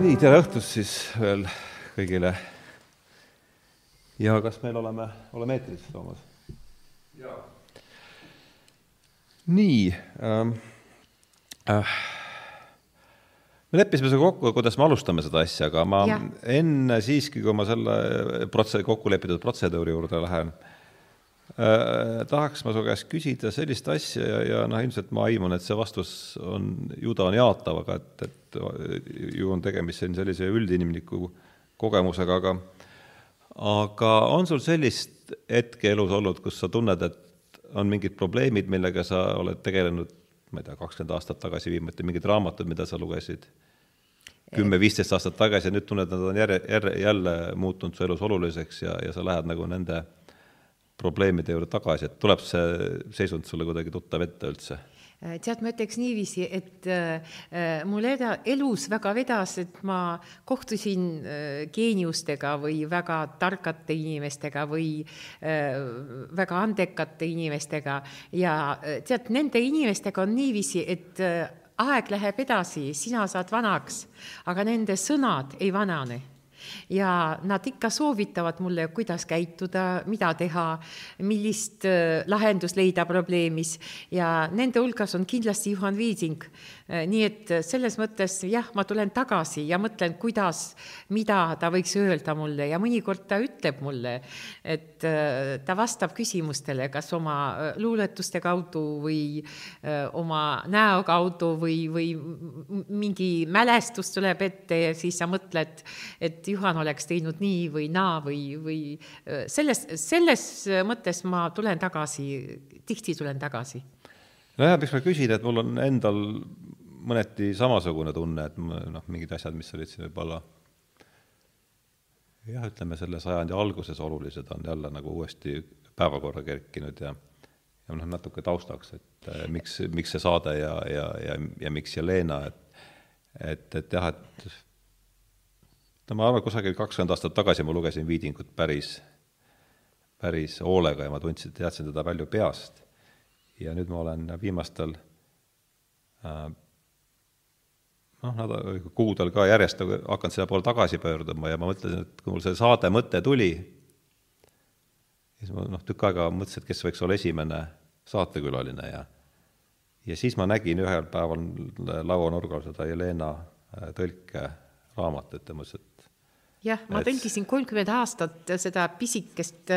nii, tere õhtust siis veel kõigile. ja kas meil oleme, oleme eetris, Toomas? nii ähm,. Äh, me leppisime sinuga kokku, kuidas me alustame seda asja, aga ma ja. enne siiski, kui ma selle protse-, kokku lepitud protseduuri juurde lähen äh,, tahaks ma su käest küsida sellist asja ja, ja noh, ilmselt ma aiman, et see vastus on, ju ta on jaatav, aga et, et ju on tegemist siin sellise üldinimliku kogemusega, aga aga on sul sellist hetke elus olnud, kus sa tunned, et on mingid probleemid, millega sa oled tegelenud, ma ei tea, kakskümmend aastat tagasi viimati, mingid raamatud, mida sa lugesid kümme-viisteist aastat tagasi ja nüüd tunned, nad on järje, järje, jälle muutunud su elus oluliseks ja, ja sa lähed nagu nende probleemide juurde tagasi, et tuleb see seisund sulle kuidagi tuttav ette üldse? Tead, ma ütleks niiviisi, et äh, mul eda-, elus väga vedas, et ma kohtusin äh, geeniustega või väga tarkate inimestega või äh, väga andekate inimestega. Ja äh, tead, nende inimestega on niiviisi, et äh, aeg läheb edasi, sina saad vanaks, aga nende sõnad ei vanane ja nad ikka soovitavad mulle, kuidas käituda, mida teha, millist äh, lahendust leida probleemis ja nende hulgas on kindlasti Juhan Viising. Äh, nii et selles mõttes jah, ma tulen tagasi ja mõtlen, kuidas, mida ta võiks öelda mulle ja mõnikord ta ütleb mulle, et äh, ta vastab küsimustele, kas oma luuletuste kaudu või oma näo kaudu või, või mingi mälestus tuleb ette ja siis sa mõtled, et Juhan oleks teinud nii või naa või, või selles, selles mõttes ma tulen tagasi, tihti tulen tagasi. nojah, miks ma küsin, et mul on endal mõneti samasugune tunne, et noh, mingid asjad, mis olid siin võib-olla jah, ütleme selle sajandi alguses olulised, on jälle nagu uuesti päevakorra kerkinud ja ja noh, natuke taustaks, et äh, miks, miks see saade ja, ja, ja, ja miks Jelena, et et, et jah, et no ma arvan, kusagil kakskümmend aastat tagasi ma lugesin Viidingut päris, päris hoolega ja ma tundsin, teadsin teda palju peast. ja nüüd ma olen viimastel äh, noh, nad kuudel ka järjest nagu hakanud selle poole tagasi pöörduma ja ma mõtlesin, et kui mul see saade mõte tuli, siis ma noh, tükk aega mõtlesin, et kes võiks olla esimene saatekülaline ja ja siis ma nägin ühel päeval lauanurgal seda Jelena äh, tõlkeraamatut ja mõtlesin, et jah, ma tõlkisin kolmkümmend aastat seda pisikest,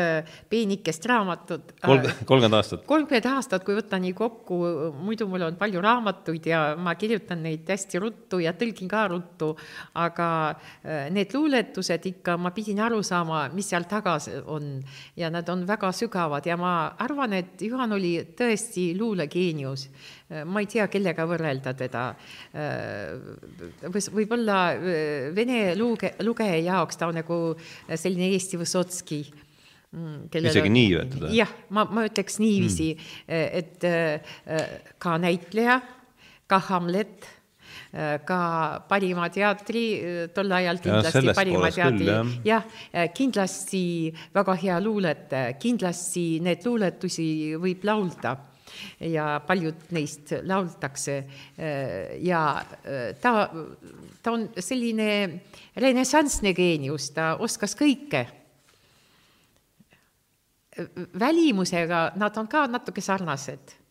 peenikest raamatut. kolmkümmend aastat? kolmkümmend aastat, kui võtta nii kokku, muidu mul on palju raamatuid ja ma kirjutan neid hästi ruttu ja tõlgin ka ruttu, aga äh, need luuletused ikka, ma pidin aru saama, mis seal taga on ja nad on väga sügavad ja ma arvan, et Juhan oli tõesti luulegeenius ma ei tea, kellega võrrelda teda. võib-olla äh, vene luge-, lugeja jaoks ta on nagu selline Eesti Vysotski mm, isegi on, nii öelda? jah, ma, ma ütleks niiviisi mm., et äh, ka näitleja, ka Hamlet, äh, ka parima teatri, tol ajal kindlasti ja, parima teatri, jah ja,, kindlasti väga hea luuletaja, kindlasti need luuletusi võib laulda ja paljud neist lauldakse ja ta, ta on selline renessanssne geenius, ta oskas kõike. välimusega nad on ka natuke sarnased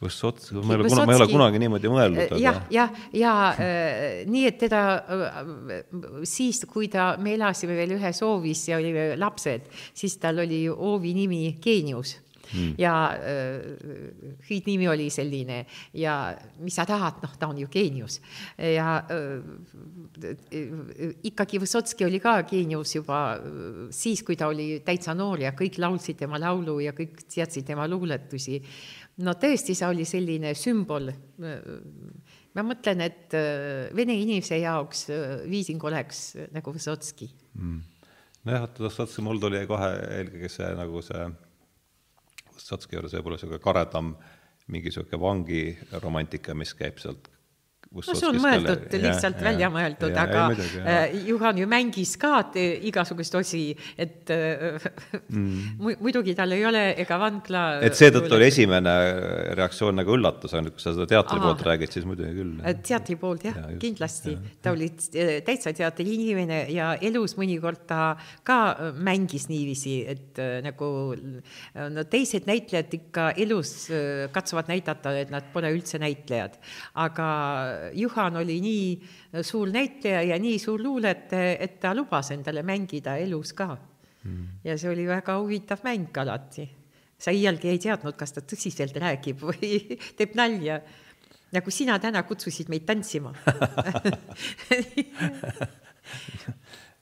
Võssots, ma ei ole kuna, ma ei ole kunagi niimoodi mõelnud, jah, jah, ja äh, nii, et teda äh, siis, kui ta, me elasime veel ühes hoovis ja olime lapsed, siis tal oli hoovi nimi Geenius mm. ja äh, hüüdnimi oli selline ja mis sa tahad, noh, ta on ju geenius ja äh, ikkagi Vysotski oli ka geenius juba äh, siis, kui ta oli täitsa noor ja kõik laulsid tema laulu ja kõik teadsid tema luuletusi. no tõesti, see oli selline sümbol ma mõtlen, et äh, vene inimese jaoks äh, Viising oleks nagu Vysotski mm nojah, oota, Satski, mul tuli kohe eelkõige see nagu see, Satski juures võib-olla niisugune karedam mingi niisugune vangiromantika, mis käib sealt no see on mõeldud, lihtsalt ja, välja ja, mõeldud, aga ei, midagi, äh, Juhan ju mängis ka igasugust osi, et äh, mm. muidugi tal ei ole ega vangla et seetõttu oli esimene reaktsioon nagu üllatus, aga kui sa seda teatri Aha. poolt räägid, siis muidugi küll. teatri poolt jah ja,, kindlasti. ta oli äh, täitsa teatri inimene ja elus mõnikord ta ka mängis niiviisi, et nagu no teised näitlejad ikka elus katsuvad näidata, et nad pole üldse näitlejad, aga Juhan oli nii suur näitleja ja nii suur luuletaja, et ta lubas endale mängida elus ka. Mm.. ja see oli väga huvitav mäng alati. sa iialgi ei teadnud, kas ta tõsiselt räägib või teeb nalja. nagu sina täna kutsusid meid tantsima.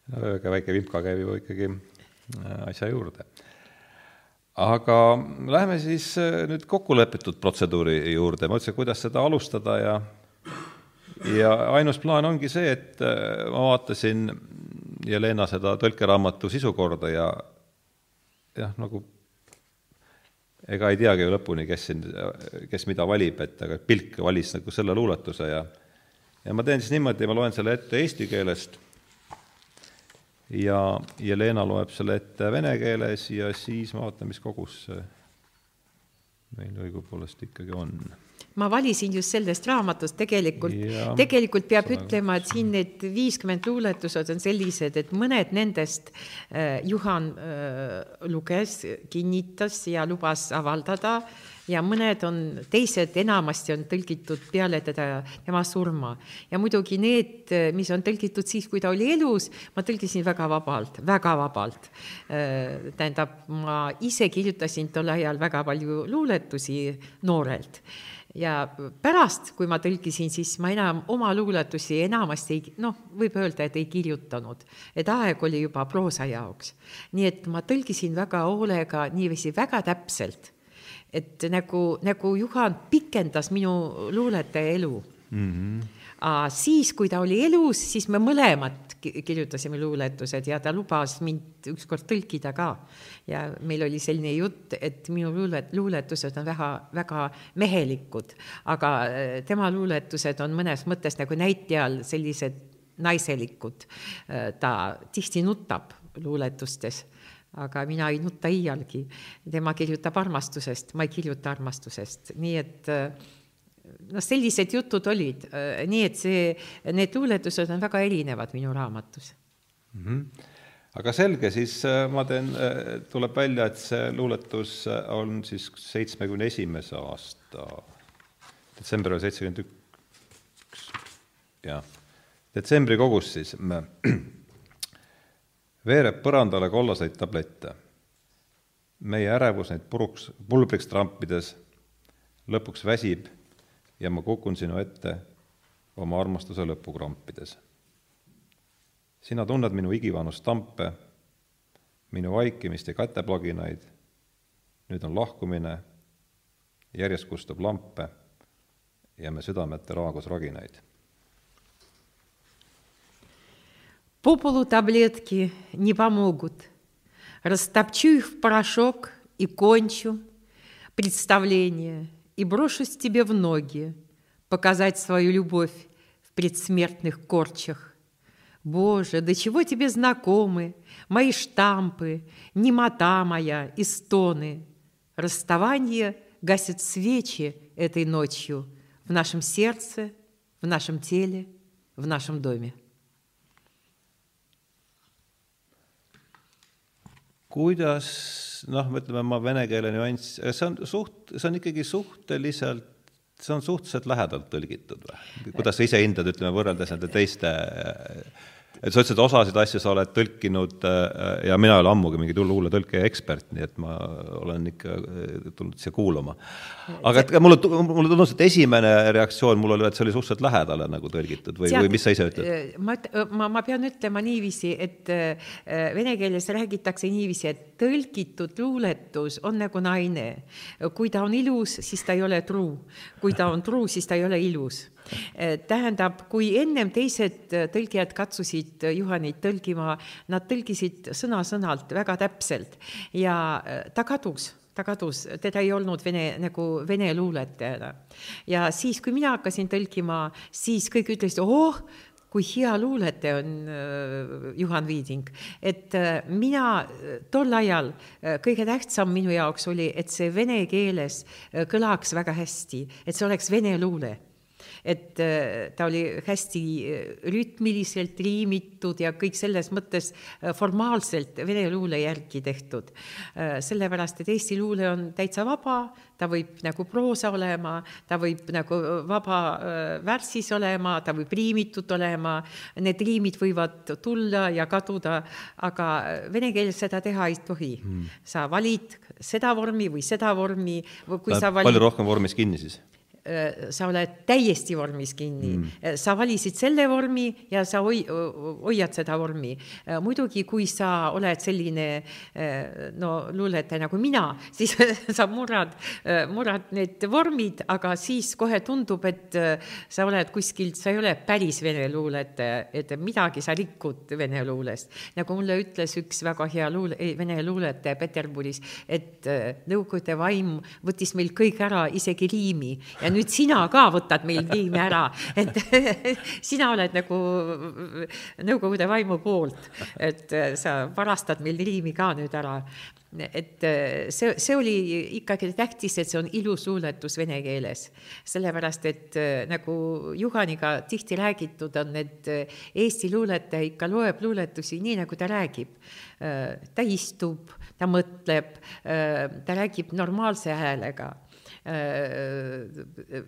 No väga väike vimka käib ju ikkagi äh, asja juurde. Aga läheme siis äh, nüüd kokkulepitud protseduuri juurde, ma ütlesin, kuidas seda alustada ja ja ainus plaan ongi see, et äh, ma vaatasin Jelena seda tõlkeraamatu sisukorda ja jah, nagu ega ei teagi ju lõpuni, kes siin, kes mida valib, et aga Pilk valis nagu selle luuletuse ja ja ma teen siis niimoodi, ma loen selle ette eesti keelest ja Jelena loeb selle ette vene keeles ja siis ma vaatan, mis kogus see meil õigupoolest ikkagi on ma valisin just sellest raamatust tegelikult, tegelikult peab ütlema, et siin need viiskümmend luuletused on sellised, et mõned nendest äh, Juhan äh, luges, kinnitas ja lubas avaldada ja mõned on, teised enamasti on tõlgitud peale teda, tema surma. ja muidugi need, mis on tõlgitud siis, kui ta oli elus, ma tõlgisin väga vabalt, väga vabalt. Äh, tähendab, ma ise kirjutasin tol ajal väga palju luuletusi noorelt ja pärast, kui ma tõlkisin, siis ma enam oma luuletusi enamasti ei, noh, võib öelda, et ei kirjutanud, et aeg oli juba proosa jaoks. nii et ma tõlkisin väga hoolega, niiviisi väga täpselt, et nagu, nagu Juhan pikendas minu luuletaja elu mm. -hmm siis, kui ta oli elus, siis me mõlemad kirjutasime luuletused ja ta lubas mind ükskord tõlkida ka. ja meil oli selline jutt, et minu luulet-, luuletused on väga, väga mehelikud, aga äh, tema luuletused on mõnes mõttes nagu näitleja sellised naiselikud. Äh, ta tihti nutab luuletustes aga mina ei nuta iialgi. tema kirjutab armastusest, ma ei kirjuta armastusest, nii et äh, noh, sellised jutud olid, äh, nii et see, need luuletused on väga erinevad minu raamatus mm. -hmm. aga selge, siis äh, ma teen, äh, tuleb välja, et see luuletus on siis seitsmekümne esimese aasta, detsember oli seitsekümmend üks, jah, detsembrikogus siis veereb põrandale kollaseid tablette. meie ärevus neid puruks, pulbriks trampides lõpuks väsib ja ma kukun sinu ette oma armastuse lõppu krampides. sina tunned minu igivanu stampe, minu vaikimist ja käteplaginaid, nüüd on lahkumine, järjest kustab lampe ja me südamete raagus raginaid. По полу таблетки не помогут. Растопчу их в порошок и кончу представление – и брошусь тебе в ноги, показать свою любовь в предсмертных корчах. Боже, до чего тебе знакомы мои штампы, немота моя и стоны. Расставание гасит свечи этой ночью в нашем сердце, в нашем теле, в нашем доме. Kuidas noh, ütleme ma vene keele nüanss, see on suht, see on ikkagi suhteliselt, see on suhteliselt lähedalt tõlgitud või? kuidas sa ise hindad, ütleme, võrreldes nende teiste et sa ütlesid, et osasid asju sa oled tõlkinud äh, ja mina ei ole ammugi mingi luuletõlke ekspert, nii et ma olen ikka äh, tulnud siia kuulama. aga et mulle, mulle tundus, et esimene reaktsioon mul oli, et see oli suhteliselt lähedale nagu tõlgitud või, või mis sa ise ütled? Äh, ma, ma, ma pean ütlema niiviisi, et vene keeles räägitakse niiviisi, et tõlgitud luuletus on nagu naine. kui ta on ilus, siis ta ei ole truu. kui ta on truu, siis ta ei ole ilus tähendab, kui ennem teised tõlgijad katsusid Juhanit tõlgima, nad tõlgisid sõna-sõnalt väga täpselt. Ja ta kadus ta kadus, teda ei olnud vene, nagu vene luuletajana. ja siis, kui mina hakkasin tõlkima, siis kõik ütlesid, oh, kui hea luuletaja on Juhan Viiding, et mina tol ajal kõige tähtsam minu jaoks oli, et see vene keeles kõlaks väga hästi, et see oleks vene luule et äh, ta oli hästi äh, rütmiliselt riimitud ja kõik selles mõttes äh, formaalselt vene luule järgi tehtud. sellepärast, et Eesti luule on täitsa vaba, ta võib nagu proosa olema, ta võib nagu vaba värssis olema, ta võib riimitud olema, need riimid võivad tulla ja kaduda, aga vene keeles seda teha ei tohi hmm.. sa valid seda vormi või seda vormi, kui Läheb sa valid palju rohkem vormis kinni siis? Äh, sa oled täiesti vormis kinni mm., äh, sa valisid selle vormi ja sa hoi-, hoiad seda vormi. Äh, muidugi, kui sa oled selline no luuletaja nagu mina, siis sa murrad, murrad need vormid, aga siis kohe tundub, et sa oled kuskilt, sa ei ole päris vene luuletaja, et midagi sa rikud vene luulest. nagu mulle ütles üks väga hea luule, vene luuletaja Peterburis, et Nõukogude vaim võttis meil kõik ära, isegi riimi ja nüüd nüüd sina ka võtad meil tiimi ära, et sina oled nagu Nõukogude vaimu poolt, et sa varastad meil riimi ka nüüd ära et see, see oli ikkagi tähtis, et see on ilus luuletus vene keeles. sellepärast, et nagu Juhaniga tihti räägitud on, et Eesti luuletaja ikka loeb luuletusi nii, nagu ta räägib. ta istub, ta mõtleb, ta räägib normaalse häälega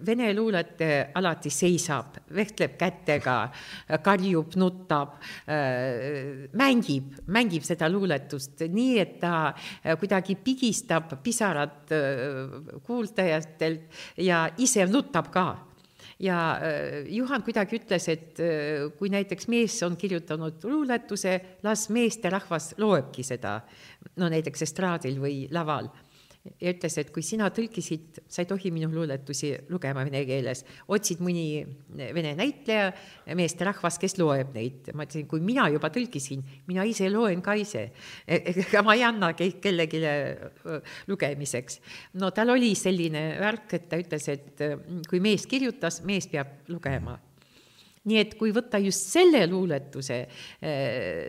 vene luuletaja alati seisab, vehtleb kätega, karjub, nutab, äh, mängib, mängib seda luuletust nii, et ta äh, kuidagi pigistab pisarad kuuldajatelt ja ise nutab ka. Ja Juhan kuidagi ütles, et kui näiteks mees on kirjutanud luuletuse, las meesterahvas loebki seda, no näiteks estraadil või laval ja ütles, et kui sina tõlkisid, sa ei tohi minu luuletusi lugema vene keeles, otsid mõni vene näitleja, meesterahvas, kes loeb neid. ma ütlesin, kui mina juba tõlkisin, mina ise loen ka ise. ega ma ei anna kellelegi lugemiseks. no tal oli selline värk, et ta ütles, et kui mees kirjutas, mees peab lugema nii et kui võtta just selle luuletuse,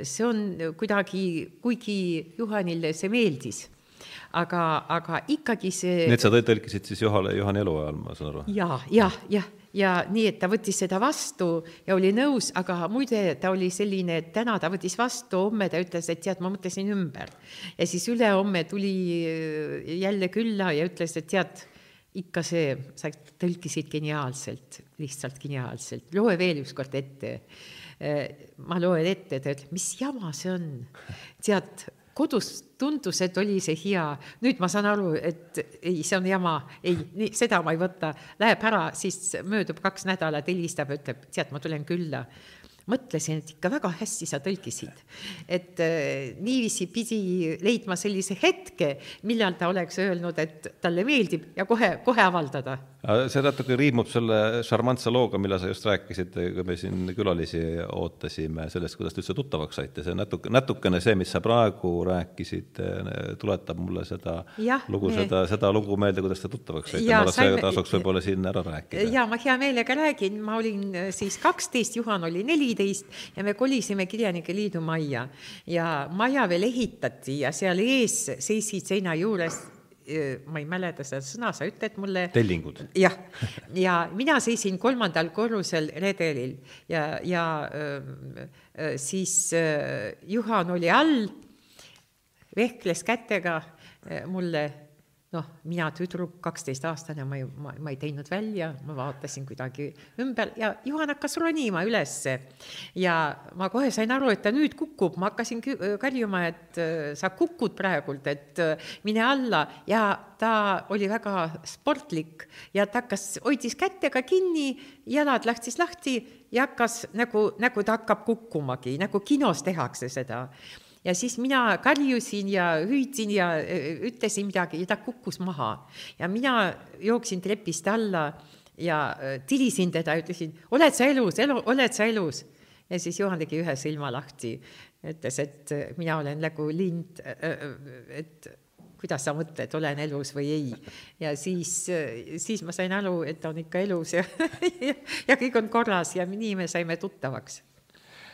see on kuidagi, kuigi Juhanile see meeldis aga, aga ikkagi see. Need sa tõlkisid siis Johale, Johani eluajal, ma saan aru? ja, jah, jah, ja nii, et ta võttis seda vastu ja oli nõus, aga muide, ta oli selline, et täna ta võttis vastu, homme ta ütles, et tead, ma mõtlesin ümber. ja siis ülehomme tuli äh, jälle külla ja ütles, et tead, ikka see, sa tõlkisid geniaalselt, lihtsalt geniaalselt, loe veel ükskord ette äh, ma loen ette, ta ütleb, mis jama see on. tead, kodus tundus, et oli see hea, nüüd ma saan aru, et ei, see on jama, ei, nii, seda ma ei võta, läheb ära, siis möödub kaks nädalat, helistab ütleb, tead, ma tulen külla mõtlesin, et ikka väga hästi sa tõlkisid. et äh, niiviisi pidi leidma sellise hetke, millal ta oleks öelnud, et talle meeldib ja kohe, kohe avaldada. see natuke riimub selle šarmantse looga, mille sa just rääkisid, kui me siin külalisi ootasime, sellest, kuidas te üldse tuttavaks saite, see natuke, natukene see, mis sa praegu rääkisid, tuletab mulle seda ja, lugu me..., seda, seda lugu meelde, kuidas te tuttavaks saite, ma arvan, see tasuks võib-olla siin ära rääkida. ja ma hea meelega räägin, ma olin siis kaksteist, Juhan oli neliteist ja me kolisime Kirjanike Liidu majja ja maja veel ehitati ja seal ees seisid seina juures ma ei mäleta seda sõna, sa ütled mulle. tellingud. jah, ja mina seisin kolmandal korrusel redelil ja, ja siis Juhan oli all, vehkles kätega mulle noh, mina tüdruk, kaksteistaastane, ma ei, ma, ma ei teinud välja, ma vaatasin kuidagi ümber ja Juhan hakkas ronima ülesse. ja ma kohe sain aru, et ta nüüd kukub, ma hakkasin karjuma, et äh, sa kukud praegult, et äh, mine alla. Ja ta oli väga sportlik ja ta hakkas, hoidis kätega kinni, jalad lähtis lahti ja hakkas nagu, nagu ta hakkab kukkumagi, nagu kinos tehakse seda ja siis mina karjusin ja hüüdsin ja ütlesin midagi ja ta kukkus maha. ja mina jooksin trepist alla ja äh, tilisin teda, ütlesin, oled sa elus, elu, oled sa elus? ja siis Juhan tegi ühe silma lahti, ütles, et mina olen nagu lind, et kuidas sa mõtled, olen elus või ei. ja siis, siis ma sain aru, et ta on ikka elus ja, ja, ja kõik on korras ja nii me saime tuttavaks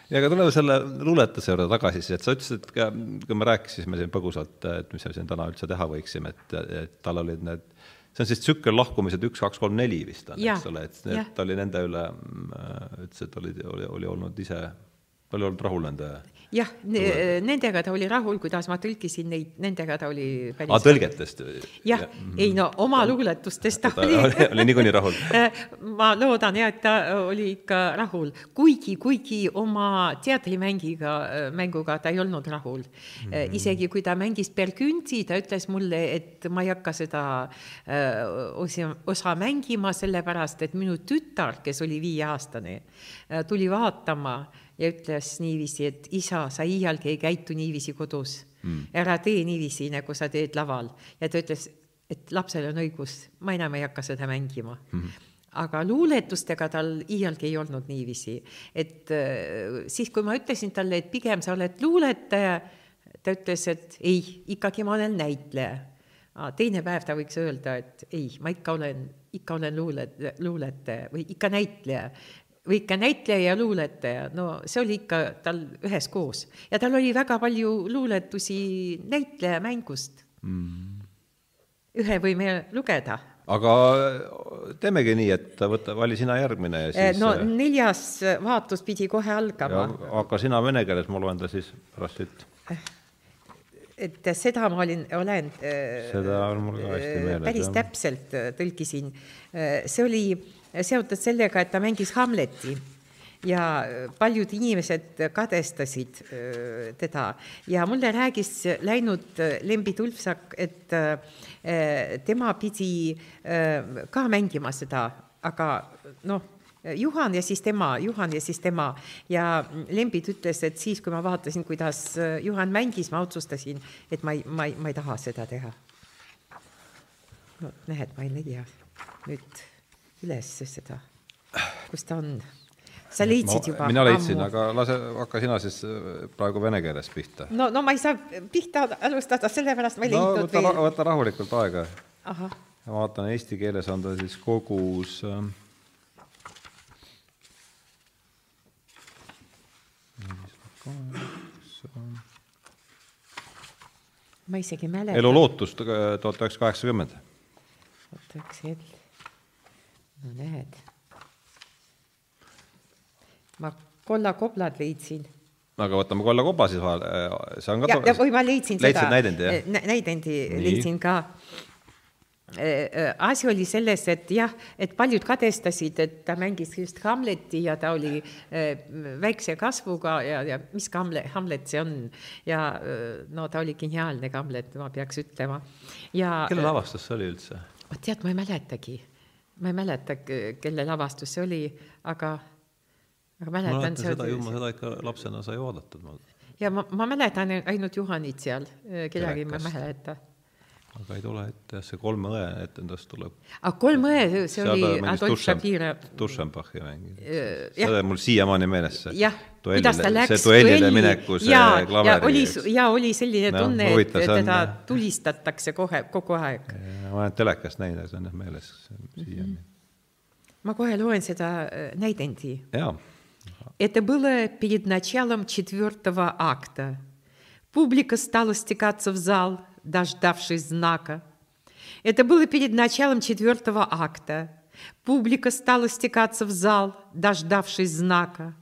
ja aga tuleme selle luuletuse juurde tagasi siis, et sa ütlesid, et ka, kui me rääkisime siin põgusalt, et mis me siin täna üldse teha võiksime, et, et tal olid need, see on siis tsükkel lahkumised üks, kaks, kolm, neli vist on, eks ole, et, et ta oli nende üle, ütles, et oli, oli, oli olnud ise, oli olnud rahul nende jah, nendega ta oli rahul, kuidas ma tõlkisin neid, nendega ta oli päris aa, tõlgetest? jah ja., ei no oma luuletustest ta, ta oli oli, oli niikuinii rahul äh, ma loodan jah, et ta oli ikka rahul, kuigi, kuigi oma teatrimängiga, äh, mänguga ta ei olnud rahul mm. -hmm. isegi kui ta mängis Bergünti, ta ütles mulle, et ma ei hakka seda osa, osa mängima, sellepärast et minu tütar, kes oli viieaastane, tuli vaatama ja ütles niiviisi, et isa, sa iialgi ei käitu niiviisi kodus mm.. ära tee niiviisi, nagu sa teed laval. ja ta ütles, et lapsel on õigus, ma enam ei hakka seda mängima mm. aga luuletustega tal iialgi ei olnud niiviisi, et äh, siis, kui ma ütlesin talle, et pigem sa oled luuletaja, ta ütles, et ei, ikkagi ma olen näitleja. teine päev ta võiks öelda, et ei, ma ikka olen, ikka olen luule, luuletaja või ikka näitleja või ikka näitleja ja luuletaja, no see oli ikka tal üheskoos ja tal oli väga palju luuletusi näitleja mängust mm.. ühe võime lugeda. aga teemegi nii, et võta, vali sina järgmine ja siis. no neljas vaatus pidi kohe algama. hakka sina vene keeles, ma loen ta siis pärast siit et seda ma olin, olen. seda on mul ka hästi meeles. päris jah. täpselt tõlkisin. see oli seotud sellega, et ta mängis Hamleti. Ja paljud inimesed kadestasid äh, teda. Ja mulle räägis läinud Lembi Tulpsak, et äh, tema pidi äh, ka mängima seda, aga noh, Juhan ja siis tema, Juhan ja siis tema. Ja Lembit ütles, et siis, kui ma vaatasin, kuidas Juhan mängis, ma otsustasin, et ma ei, ma ei, ma ei taha seda teha. no näed, ma ei leia. Nüüd üles seda, kus ta on? sa leidsid juba? mina leidsin, aga lase, hakka sina siis äh, praegu vene keeles pihta. no, no ma ei saa pihta alustada, sellepärast ma ei leidnud no, võta, veel. võta rahulikult aega. ma vaatan, eesti keeles on ta siis kogus äh, ma isegi ei mäleta. elu lootus tuhat üheksasada kaheksakümmend. oota üks hetk no näed. ma kollakoblad leidsin. aga võtame kollakoba siis vahele, see on ka. või ma leidsin seda. näidendi, jah? näidendi Nii. leidsin ka asi oli selles, et jah, et paljud kadestasid, et ta mängis just Hamleti ja ta oli väikse kasvuga ja, ja mis Hamlet, Hamlet see on. ja no ta oli geniaalne Hamlet, ma peaks ütlema. ja. kelle lavastus see oli üldse? vot tead, ma ei mäletagi ma ei mäleta, kelle lavastus see oli, aga, aga mäletan. ma mäletan seda ju, ma seda ikka lapsena sai vaadatud. ja ma, ma mäletan ainult Juhanit seal, kedagi ma ei mäleta aga ei tule ette jah, see Kolme õe etendus tuleb. aga Kolme õe, see oli Adolf Shapiro. Dušenbachi mängis, see on mul siiamaani meeles see. jah, kuidas ta läks duellile mineku see ja, klaveri. ja oli, ja oli selline no, tunne, et teda on... tulistatakse kohe, kogu aeg. ma olen telekast näinud, see on jah meeles siiani mm. -hmm. ma kohe loen seda näidendi. jaa. Это было перед началом четвертого акта. Публика стала стекаться в зал – дождавшись знака. Это было перед началом четвертого акта. Публика стала стекаться в зал, дождавшись знака.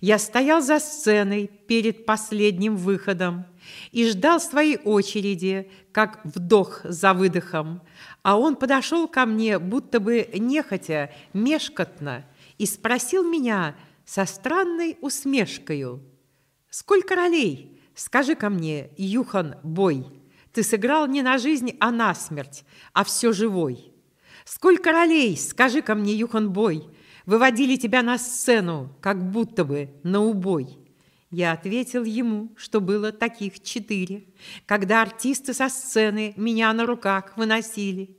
Я стоял за сценой перед последним выходом и ждал своей очереди, как вдох за выдохом. А он подошел ко мне, будто бы нехотя, мешкотно, и спросил меня со странной усмешкою. «Сколько ролей? Скажи ко мне, Юхан Бой». Ты сыграл не на жизнь, а на смерть, а все живой. Сколько ролей, скажи ко мне, Юхан Бой, выводили тебя на сцену, как будто бы на убой. Я ответил ему, что было таких четыре, когда артисты со сцены меня на руках выносили.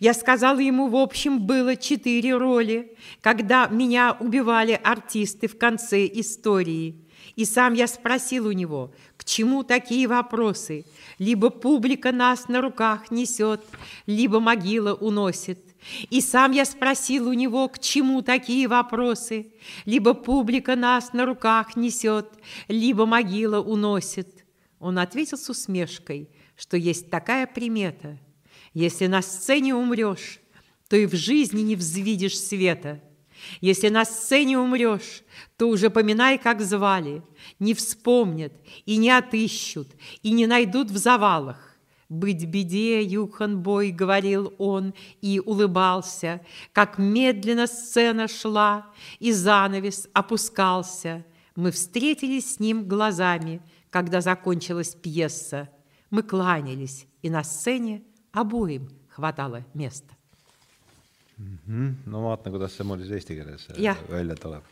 Я сказала ему, в общем, было четыре роли, когда меня убивали артисты в конце истории. И сам я спросил у него, к чему такие вопросы? Либо публика нас на руках несет, либо могила уносит. И сам я спросил у него, к чему такие вопросы? Либо публика нас на руках несет, либо могила уносит. Он ответил с усмешкой, что есть такая примета. Если на сцене умрешь, то и в жизни не взвидишь света. Если на сцене умрешь, то уже поминай, как звали, не вспомнят и не отыщут, и не найдут в завалах. «Быть беде, Юханбой», — говорил он и улыбался, Как медленно сцена шла, и занавес опускался. Мы встретились с ним глазами, когда закончилась пьеса. Мы кланялись, и на сцене обоим хватало места. Mm. -hmm. no vaatan, kuidas see mul siis eesti keeles ja. välja tuleb.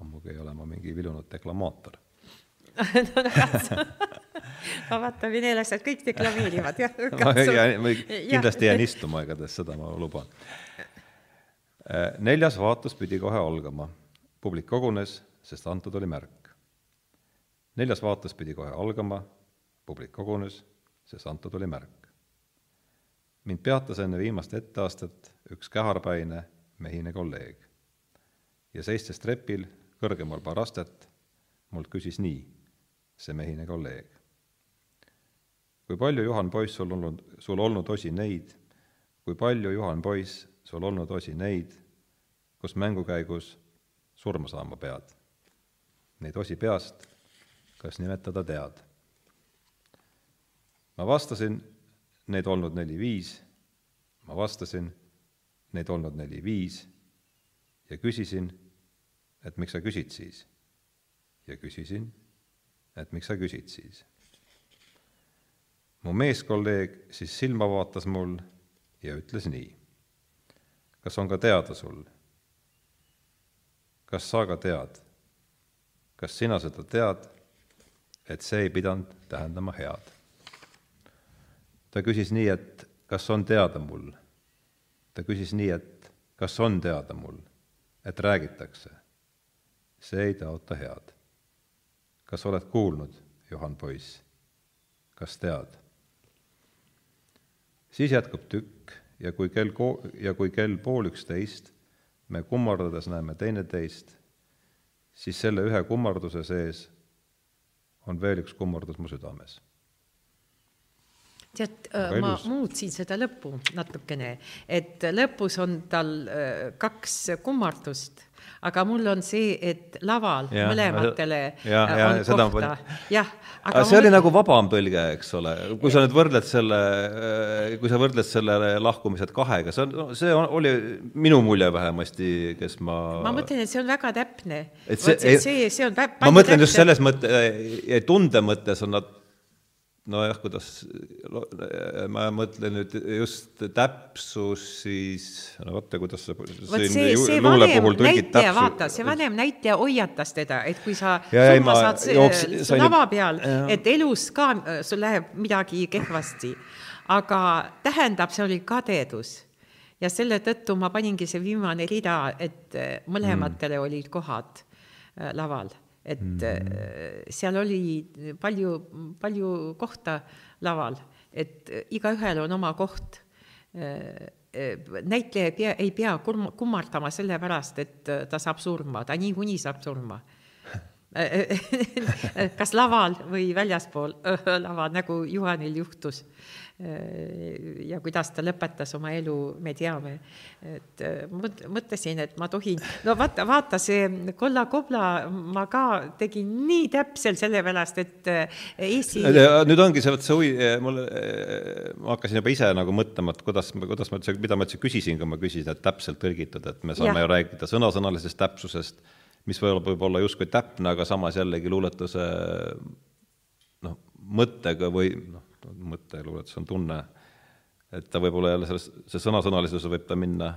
ammugi ei ole ma mingi vilunud deklamaator no, ma vaatan, venelased kõik deklameerivad, jah. ma, ma kindlasti jään istuma, igatahes seda ma luban. Äh, neljas vaatus pidi kohe algama. publik kogunes, sest antud oli märk. neljas vaatus pidi kohe algama, publik kogunes, sest antud oli märk. Mind peatas enne viimast etteastet üks käharpäine mehine kolleeg ja seistes trepil kõrgemal paar astet, mult küsis nii see mehine kolleeg kui palju, Juhan poiss, sul olnud, sul olnud osi neid, kui palju, Juhan poiss, sul olnud osi neid, kus mängu käigus surma saama pead? Neid osi peast, kas nimetada tead? ma vastasin, neid olnud neli-viis, ma vastasin, neid olnud neli-viis ja küsisin, et miks sa küsid siis? ja küsisin, et miks sa küsid siis mu meeskolleeg siis silma vaatas mul ja ütles nii. kas on ka teada sul? kas sa ka tead? kas sina seda tead, et see ei pidanud tähendama head? Ta küsis nii, et kas on teada mul? ta küsis nii, et kas on teada mul, et räägitakse? see ei taota head. kas oled kuulnud, Juhan poiss? kas tead? siis jätkub tükk ja kui kell ko-, ja kui kell pool üksteist me kummardades näeme teineteist, siis selle ühe kummarduse sees on veel üks kummardus mu südames tead, ma muutsin seda lõppu natukene, et lõpus on tal kaks kummardust aga mul on see, et laval ja, mõlematele ja, ja, on seda kohta, jah. aga see mul... oli nagu vabam tõlge, eks ole, kui sa nüüd võrdled selle, kui sa võrdled selle lahkumised kahega, see on, see on, oli minu mulje vähemasti, kes ma ma mõtlen, et see on väga täpne. et see, see, see on ma mõtlen täpne. just selles mõtte, tunde mõttes on nad nojah, kuidas, ma mõtlen nüüd just täpsus, siis no vaata, kuidas sa vot see, see vanem näitleja, vaata, see vanem näitleja hoiatas teda, et kui sa ja, surma ei, saad jooks, sain... lava peal, et elus ka äh, sul läheb midagi kehvasti. aga tähendab, see oli kadedus ja selle tõttu ma paningi see viimane rida, et äh, mõlematele mm. olid kohad äh, laval et mm -hmm. seal oli palju, palju kohta laval, et igaühel on oma koht. Äh, näitleja ei pea, ei pea kummardama sellepärast, et ta saab surma, ta niikuinii saab surma kas laval või väljaspool lava, nagu Juhanil juhtus ja kuidas ta lõpetas oma elu, me teame. et äh, mõtlesin, et ma tohin, no vaata, vaata see Kolla Kobla, ma ka tegin nii täpselt sellepärast, et äh, Eesti. nüüd ongi see, vot see huvi, äh, mul, ma hakkasin juba ise nagu mõtlema, et kuidas, kuidas ma üldse, mida ma üldse küsisin, kui ma küsisin, et täpselt tõlgitud, et me saame ja. ju rääkida sõnasõnalisest täpsusest, mis võib, võib olla justkui täpne, aga samas jällegi luuletuse noh, mõttega või noh, mõte, luuletus on tunne, et ta võib olla jälle selles, see sõnasõnalisus võib ta minna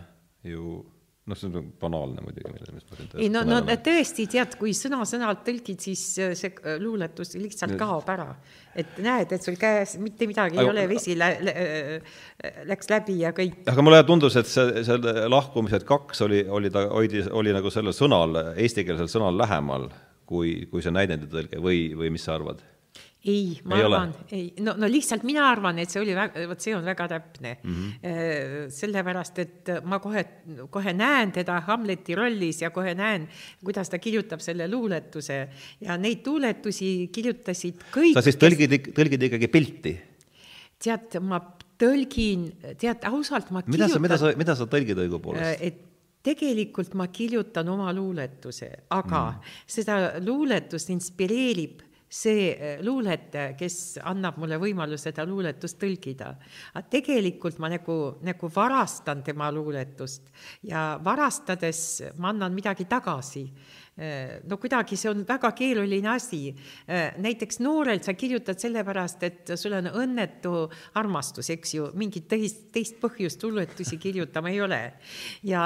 ju noh, see on banaalne muidugi, millest ma siin ei no, no tõesti, tead, kui sõna-sõnalt tõlgid, siis äh, see äh, luuletus lihtsalt kaob ära. et näed, et sul käes mitte midagi aga, ei ole, vesi lä lä äh, läks läbi ja kõik. aga mulle tundus, et see, selle lahkumised kaks oli, oli ta, hoidi, oli nagu sellel sõnal, eestikeelsel sõnal lähemal, kui, kui see näidenditõlge või, või mis sa arvad? Ei, ma ei arvan, ei, no, no lihtsalt mina arvan, et see oli vot see on väga täpne mm. -hmm. sellepärast, et ma kohe, kohe näen teda Hamleti rollis ja kohe näen, kuidas ta kirjutab selle luuletuse ja neid luuletusi kirjutasid kõik. sa siis tõlgid kes..., tõlgid ikkagi pilti? tead, ma tõlgin, tead, ausalt ma mida kirjutan, sa, mida sa, mida sa tõlgid õigupoolest? Äh, et tegelikult ma kirjutan oma luuletuse, aga mm. seda luuletust inspireerib see eh, luuletaja, kes annab mulle võimaluse seda luuletust tõlgida. aga tegelikult ma nagu, nagu varastan tema luuletust ja varastades ma annan midagi tagasi no kuidagi see on väga keeruline asi. Äh, näiteks noorelt sa kirjutad sellepärast, et sul on õnnetu armastus, eks ju, mingit teist, teist põhjust luuletusi kirjutama ei ole. ja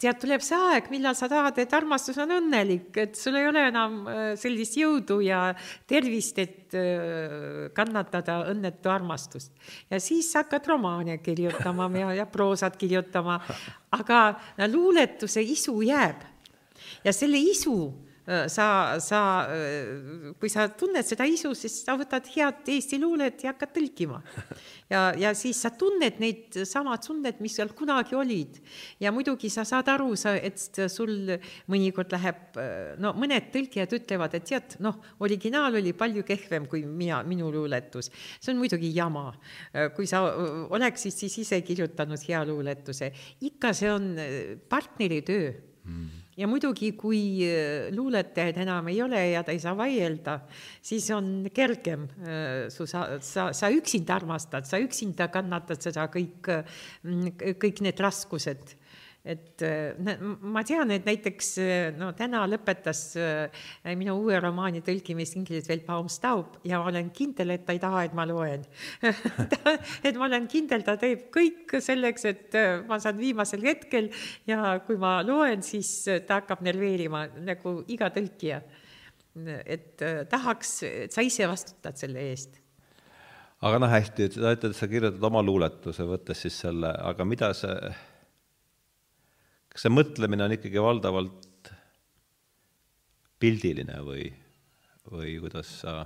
tead, tuleb see aeg, millal sa tahad, et armastus on õnnelik, et sul ei ole enam äh, sellist jõudu ja tervist, et kannatada õnnetu armastust. ja siis hakkad romaane kirjutama ja, ja proosat kirjutama, aga luuletuse isu jääb ja selle isu äh, sa, sa, äh, kui sa tunned seda isu, siis sa võtad head eesti luulet ja hakkad tõlkima. ja, ja siis sa tunned neid samad tunded, mis seal kunagi olid. ja muidugi sa saad aru, sa, et sul mõnikord läheb, äh, no mõned tõlkijad ütlevad, et tead, noh, originaal oli palju kehvem kui mina, minu luuletus. see on muidugi jama. kui sa oleksid siis ise kirjutanud hea luuletuse, ikka see on partneri töö mm ja muidugi, kui äh, luuletajaid enam ei ole ja ta ei saa vaielda, siis on kergem, äh, su sa, sa, sa üksinda armastad, sa üksinda kannatad seda kõik, äh, kõik need raskused et äh, ma tean, et näiteks äh, no täna lõpetas äh, minu uue romaani tõlkimist inglise keelt Baum Staub ja ma olen kindel, et ta ei taha, et ma loen et ma olen kindel, ta teeb kõik selleks, et ma saan viimasel hetkel ja kui ma loen, siis ta hakkab nerveerima nagu iga tõlkija. et tahaks, et sa ise vastutad selle eest aga noh, hästi, sa ütled, et sa kirjutad oma luuletuse, võttes siis selle, aga mida see kas see mõtlemine on ikkagi valdavalt pildiline või, või kuidas sa?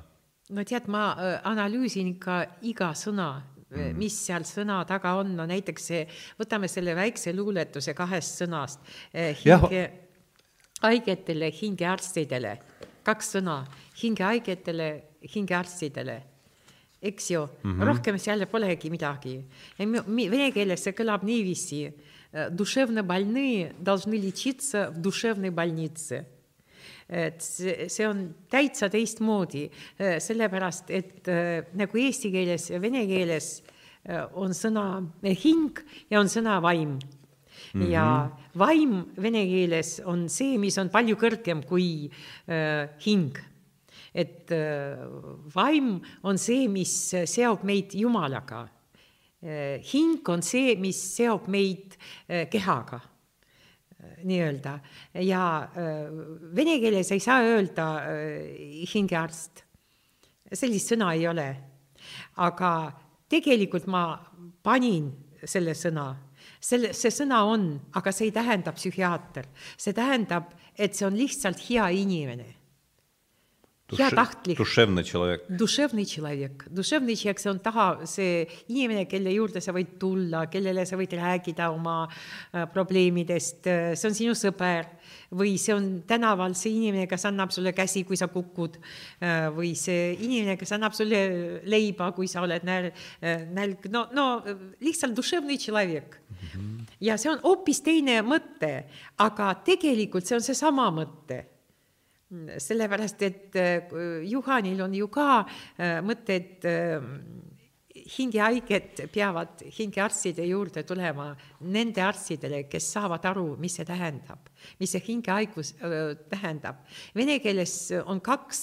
no tead, ma äh, analüüsin ikka iga sõna mm., mis seal sõna taga on, no näiteks see, võtame selle väikse luuletuse kahest sõnast. Äh, hinge haigetele, hingearstidele, kaks sõna, hingehaigetele, hingearstidele eks ju mm, -hmm. rohkem seal polegi midagi. Vene keeles see kõlab niiviisi душевно больные должны лечиться в душевной больнице et see, see on täitsa teistmoodi, sellepärast et nagu eesti keeles ja vene keeles on sõna hing ja on sõna vaim mm. -hmm. ja vaim vene keeles on see, mis on palju kõrgem kui äh, hing. et äh, vaim on see, mis seob meid Jumalaga Eh, hing on see, mis seob meid eh, kehaga eh, nii-öelda. Ja vene keeles ei saa öelda hingearst, sellist sõna ei ole. aga tegelikult ma panin selle sõna, selle, see sõna on, aga see ei tähenda psühhiaater, see tähendab, et see on lihtsalt hea inimene Duše, heatahtlik. dusevne človek. dusevne človek, dusevne človek, see on taha, see inimene, kelle juurde sa võid tulla, kellele sa võid rääkida oma äh, probleemidest, äh, see on sinu sõber või see on tänaval see inimene, kes annab sulle käsi, kui sa kukud äh, või see inimene, kes annab sulle leiba, kui sa oled nälg, nälg, no, no lihtsalt dusevne človek mm. -hmm. ja see on hoopis teine mõte, aga tegelikult see on seesama mõte sellepärast, et äh, Juhanil on ju ka äh, mõte, et äh, hingehaiged peavad hingearstide juurde tulema nende arstidele, kes saavad aru, mis see tähendab, mis see hingehaigus tähendab. Vene keeles on kaks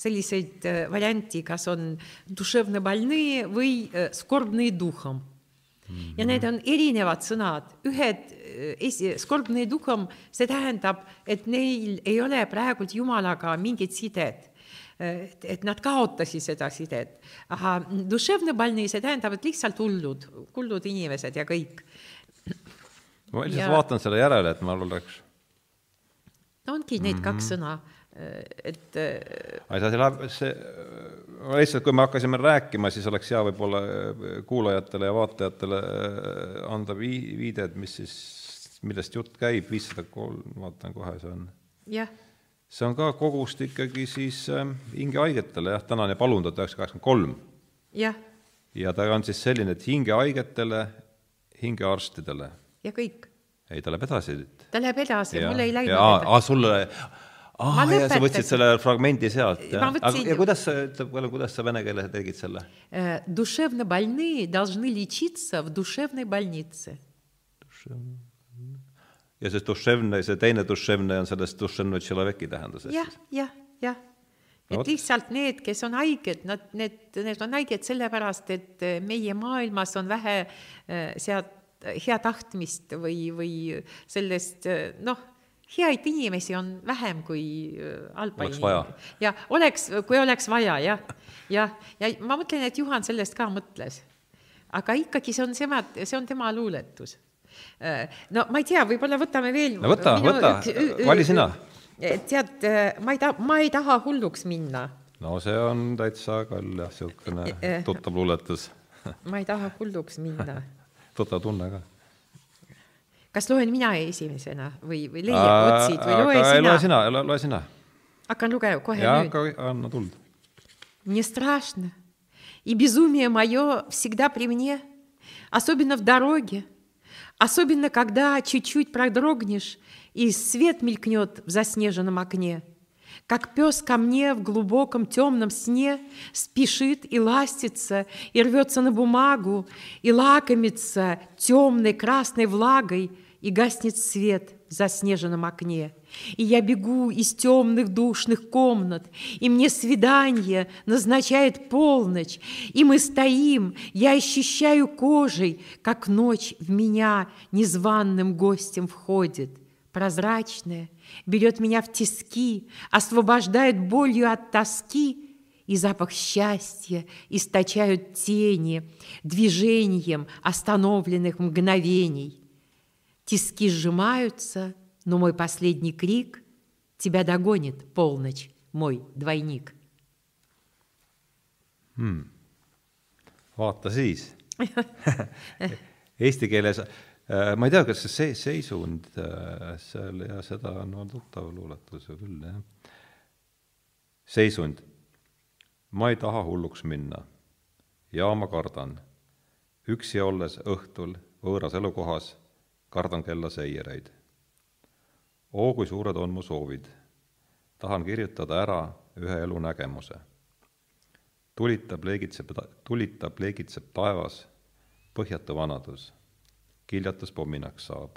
selliseid varianti, kas on või skordnõi duhom ja need on erinevad sõnad, ühed esi-, skordne duhom, see tähendab, et neil ei ole praegult Jumalaga mingit sidet et, et nad kaotasid seda sidet. aga duševne balni, see tähendab, et lihtsalt hullud, hullud inimesed ja kõik. ma lihtsalt ja... vaatan selle järele, et mul oleks. no ongi need mm -hmm. kaks sõna, et. aga see läheb, see, lihtsalt kui me hakkasime rääkima, siis oleks hea võib-olla kuulajatele ja vaatajatele anda vii-, viided, mis siis, millest jutt käib, viissada kolm, vaatan kohe, see on. jah see on ka kogust ikkagi siis äh, hingehaigetele, jah, tänane palun tuhat üheksasada kaheksakümmend kolm. jah. ja ta on siis selline, et hingehaigetele, hingearstidele. ja kõik. ei, ta läheb edasi. ta läheb edasi, mul ei läinud edasi. aa, sulle aa, ja sa võtsid selle fragmendi sealt, jah? aga ja kuidas sa, ütleb, kuidas sa vene keeles tegid selle? Э, душевно больные должны лечиться в душевной больнице. Душевно ja see duševne, see teine duševne on sellest duševne tšeloveki tähenduses. jah, jah, jah. et Oot. lihtsalt need, kes on haiged, nad, need, need on haiged sellepärast, et eh, meie maailmas on vähe eh, sealt hea tahtmist või, või sellest noh, heaid inimesi on vähem kui halba inimesi. ja oleks, kui oleks vaja, jah. jah, ja ma mõtlen, et Juhan sellest ka mõtles. aga ikkagi see on tema, see on tema luuletus no ma ei tea, võib-olla võtame veel. no võta, võta, vali sina. tead, äh, ma ei taha, ma ei taha hulluks minna. no see on täitsa küll jah, niisugune äh, tuttav luuletus ma ei taha hulluks minna tuttav tunne ka. kas loen mina esimesena või, või leia otsid või loe sina? loe sina, loe sina. hakkan lugema kohe ja, nüüd. hakka, anna tuld. Мне страшно, и безумие мое всегда при мне, особенно в дороге, Особенно, когда чуть-чуть продрогнешь, и свет мелькнет в заснеженном окне. Как пес ко мне в глубоком темном сне спешит и ластится, и рвется на бумагу, и лакомится темной красной влагой, и гаснет свет в заснеженном окне. И я бегу из темных душных комнат, и мне свидание назначает полночь, и мы стоим, я ощущаю кожей, как ночь в меня незваным гостем входит, прозрачная, берет меня в тиски, освобождает болью от тоски, и запах счастья источают тени движением остановленных мгновений. Тиски сжимаются — но мой последний крик тебя догонит полночь, мой двойник hmm.. vaata siis Eesti keeles äh, ma ei tea, kas see seisund äh, seal ja seda on no, tuttav luuletus ju küll, jah. seisund. ma ei taha hulluks minna ja ma kardan. üksi olles õhtul võõras elukohas, kardan kellaseiereid oo, kui suured on mu soovid. tahan kirjutada ära ühe elunägemuse. tulitab, leegitseb, tulitab, leegitseb taevas, põhjatu vanadus. kiljatus pomminaks saab.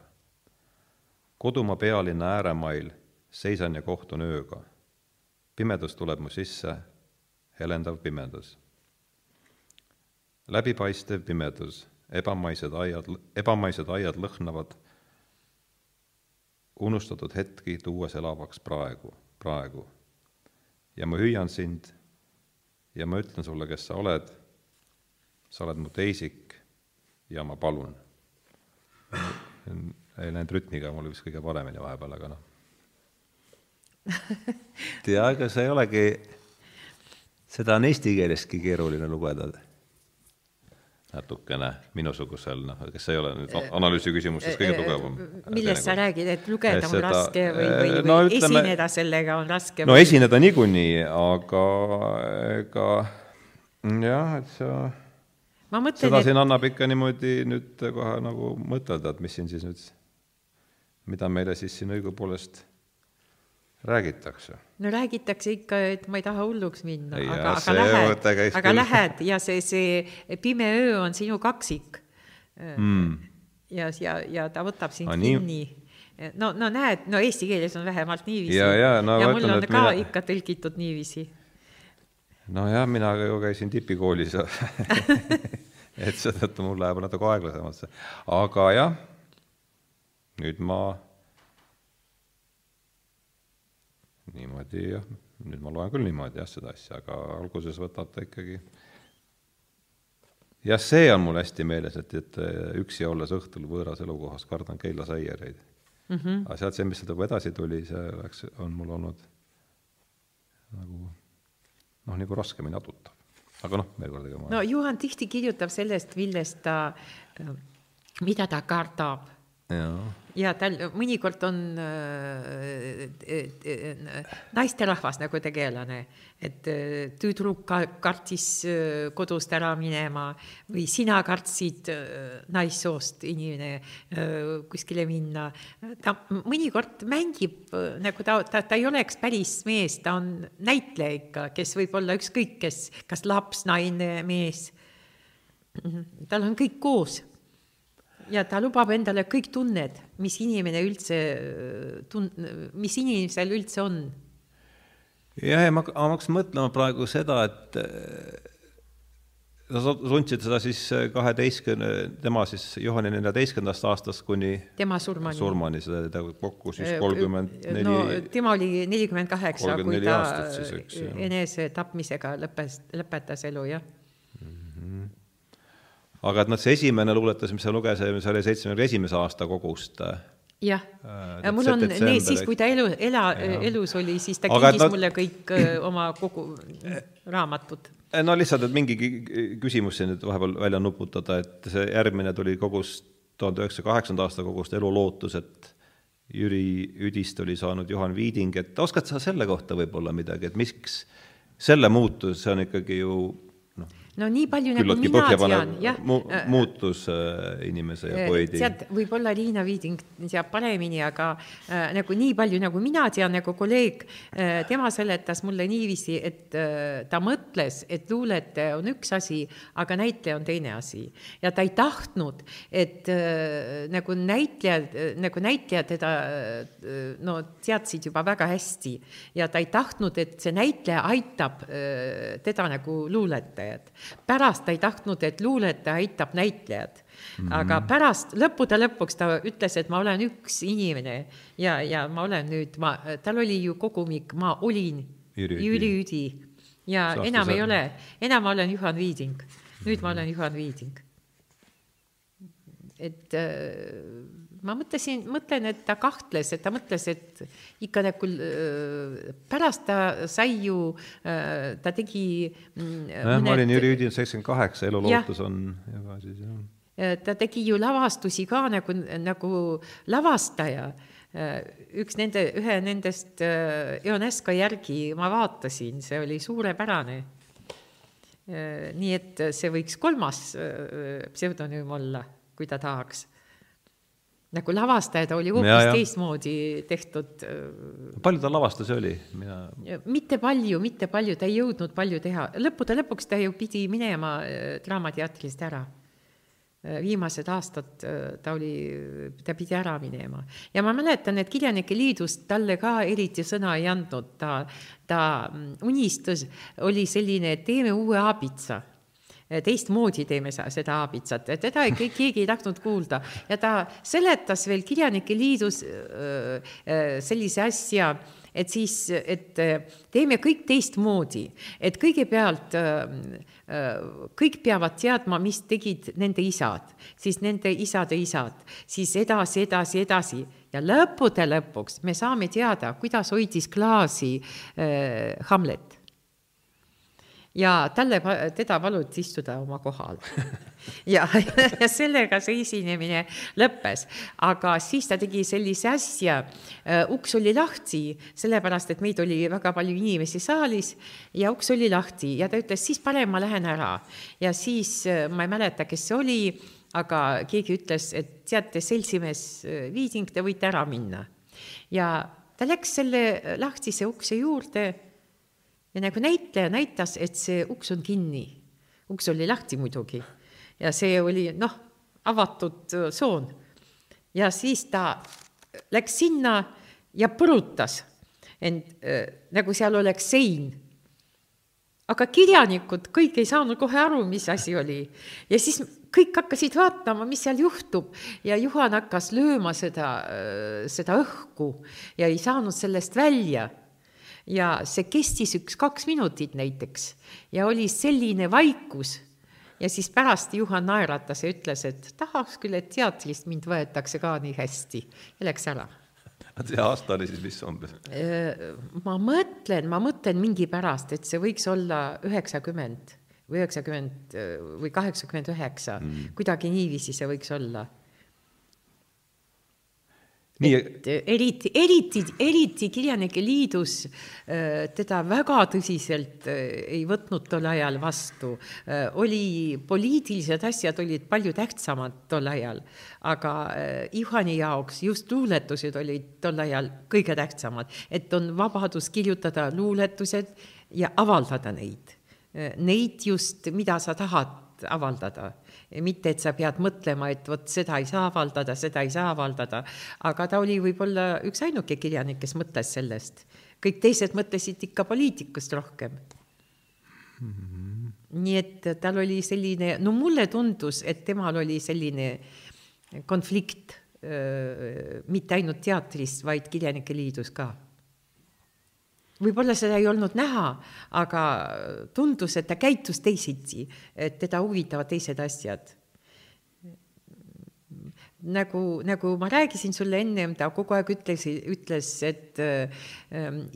kodumaa pealinna ääremail seisan ja kohtun ööga. pimedus tuleb mu sisse, helendav pimedus. läbipaistev pimedus, ebamaised aiad, ebamaised aiad lõhnavad unustatud hetki tuues elavaks praegu, praegu. ja ma hüüan sind ja ma ütlen sulle, kes sa oled, sa oled mu teisik ja ma palun. ei läinud rütmiga mul vist kõige paremini vahepeal, aga noh. tea, ega see ei olegi, seda on eesti keeleski keeruline lugeda natukene minusugusel, noh, kes ei ole nüüd analüüsi küsimustes kõige tugevam. millest sa räägid, et lugeda on seda, raske või, või, või no, ütleme, esineda sellega on raske? no või... esineda niikuinii, aga ega jah, et sa mõtlen, seda et... siin annab ikka niimoodi nüüd kohe nagu mõtelda, et mis siin siis nüüd, mida meile siis siin õigupoolest räägitakse? no räägitakse ikka, et ma ei taha hulluks minna, aga, aga lähed, aga küll. lähed ja see, see pime öö on sinu kaksik mm.. ja, ja, ja ta võtab sind kinni. no, no näed, no eesti keeles on vähemalt niiviisi. ja, ja, no, ja mul on ka mina... ikka tõlgitud niiviisi. nojah, mina ju käisin tipikoolis et seetõttu mul läheb natuke aeglasemalt see, aga jah nüüd ma niimoodi jah, nüüd ma loen küll niimoodi jah, seda asja, aga alguses võtab ta ikkagi jah, see on mul hästi meeles, et, et üksi olles õhtul võõras elukohas kardan keelasaiereid mm. -hmm. aga sealt see, mis sealt juba edasi tuli, see oleks, on mul olnud nagu noh, nagu raskemini adutav. aga noh, veel kord, ega ma no Juhan tihti kirjutab sellest, millest ta, mida ta kardab ja tal mõnikord on äh, äh, naisterahvas nagu tegelane, et äh, tüdruk kartis kodust ära minema või sina kartsid naissoost inimene kuskile minna. ta mõnikord mängib nagu ta, ta, ta ei oleks päris mees, ta on näitleja ikka, kes võib olla ükskõik kes, kas laps, naine, mees. tal on kõik koos ja ta lubab endale kõik tunned, mis inimene üldse tun-, mis inimesel üldse on. jah, ja ma, ma hakkasin mõtlema praegu seda, et sa tundsid seda siis kaheteistkümne, tema siis Johani neljateistkümnendast aastast kuni tema surmani, surmani, seda kokku siis kolmkümmend neli no tema oli nelikümmend kaheksa, kui ta enesetapmisega lõppes, lõpetas elu, jah aga et noh, see esimene luuletus, mis sa lugesime, see oli seitsmekümne esimese aasta kogust. jah äh,, mul on need siis, kui ta elu, ela, elus oli, siis ta kingis no, mulle kõik öö, oma kogu raamatud. no lihtsalt, et mingi küsimus siin nüüd vahepeal välja nuputada, et see järgmine tuli kogust, tuhande üheksasaja kaheksanda aasta kogust Elu lootus, et Jüri Üdist oli saanud Juhan Viiding, et oskad sa selle kohta võib-olla midagi, et miks selle muutus, see on ikkagi ju no nii palju nagu mina tean, jah mu,. muutus äh, inimese ja poeedi. sealt võib-olla Liina Viiding teab paremini, aga äh, nagu nii palju, nagu mina tean, nagu kolleeg äh,, tema seletas mulle niiviisi, et äh, ta mõtles, et luulete on üks asi, aga näitleja on teine asi. ja ta ei tahtnud, et äh, nagu näitlejad äh,, nagu näitlejad teda äh, no teadsid juba väga hästi ja ta ei tahtnud, et see näitleja aitab äh, teda nagu luuletajat pärast ta ei tahtnud, et luuletaja aitab näitlejad mm. -hmm. aga pärast, lõppude lõpuks ta ütles, et ma olen üks inimene ja, ja ma olen nüüd, ma, tal oli ju kogumik Ma olin Jüri, Üdi ja Saasta enam ei ole, enam ma olen Juhan Viiding. nüüd ma olen Juhan Viiding. et äh, ma mõtlesin, mõtlen, et ta kahtles, et ta mõtles, et ikka nagu pärast ta sai ju, ta tegi. Mm, nojah, ma olin Jüri Üdin seitsekümmend kaheksa, elulootus on juba siis jah. ta tegi ju lavastusi ka nagu, nagu lavastaja üks nende, ühe nendest Ionesco järgi ma vaatasin, see oli suurepärane. nii et see võiks kolmas pseudonüüm olla, kui ta tahaks nagu lavastaja, ta oli hoopis teistmoodi tehtud. Äh, palju ta lavastusi oli, mina? mitte palju, mitte palju, ta ei jõudnud palju teha, lõppude lõpuks ta ju pidi minema äh, Draamateatrist ära. Äh, viimased aastad ta oli, ta pidi ära minema ja ma mäletan, et Kirjanike Liidus talle ka eriti sõna ei andnud, ta, ta mm, unistus oli selline, et teeme uue aabitsa teistmoodi teeme seda aabitsat, teda ei, keegi ei tahtnud kuulda. Ja ta seletas veel Kirjanike Liidus sellise asja, et siis, et teeme kõik teistmoodi, et kõigepealt kõik peavad teadma, mis tegid nende isad, siis nende isade isad, siis edasi, edasi, edasi. Ja lõppude lõpuks me saame teada, kuidas hoidis klaasi Hamlet ja talle, teda paluti istuda oma kohal ja, ja sellega see esinemine lõppes, aga siis ta tegi sellise asja, äh, uks oli lahti, sellepärast et meid oli väga palju inimesi saalis ja uks oli lahti ja ta ütles, siis parem ma lähen ära. ja siis äh, ma ei mäleta, kes see oli, aga keegi ütles, et teate, seltsimees äh, Viiding, te võite ära minna. ja ta läks selle lahtise ukse juurde ja nagu näitleja näitas, et see uks on kinni. uks oli lahti muidugi ja see oli noh, avatud tsoon. ja siis ta läks sinna ja põrutas end äh, nagu seal oleks sein. aga kirjanikud kõik ei saanud kohe aru, mis asi oli. ja siis kõik hakkasid vaatama, mis seal juhtub ja Juhan hakkas lööma seda, seda õhku ja ei saanud sellest välja. Ja see kestis üks-kaks minutit näiteks. Ja oli selline vaikus. Ja siis pärast Juhan naeratas ja ütles, et tahaks küll, et teatrist mind võetakse ka nii hästi. Ja läks ära. See aasta oli siis mis umbes? ma mõtlen, ma mõtlen mingi pärast, et see võiks olla üheksakümmend või üheksakümmend või kaheksakümmend üheksa, mm. kuidagi niiviisi see võiks olla nii et eriti, eriti, eriti Kirjanike Liidus äh, teda väga tõsiselt äh, ei võtnud tol ajal vastu. Äh, oli, poliitilised asjad olid palju tähtsamad tol ajal, aga Juhani jaoks just luuletused olid tol ajal kõige tähtsamad, et on vabadus kirjutada luuletused ja avaldada neid. Neid just, mida sa tahad avaldada mitte, et sa pead mõtlema, et vot seda ei saa avaldada, seda ei saa avaldada, aga ta oli võib-olla üksainuke kirjanik, kes mõtles sellest. kõik teised mõtlesid ikka poliitikast rohkem mm. -hmm. nii et tal oli selline, no mulle tundus, et temal oli selline konflikt mitte ainult teatris, vaid Kirjanike Liidus ka võib-olla seda ei olnud näha, aga tundus, et ta käitus teisiti, et teda huvitavad teised asjad. Nagu, nagu ma rääkisin sulle ennem, ta kogu aeg ütles, ütles, et äh,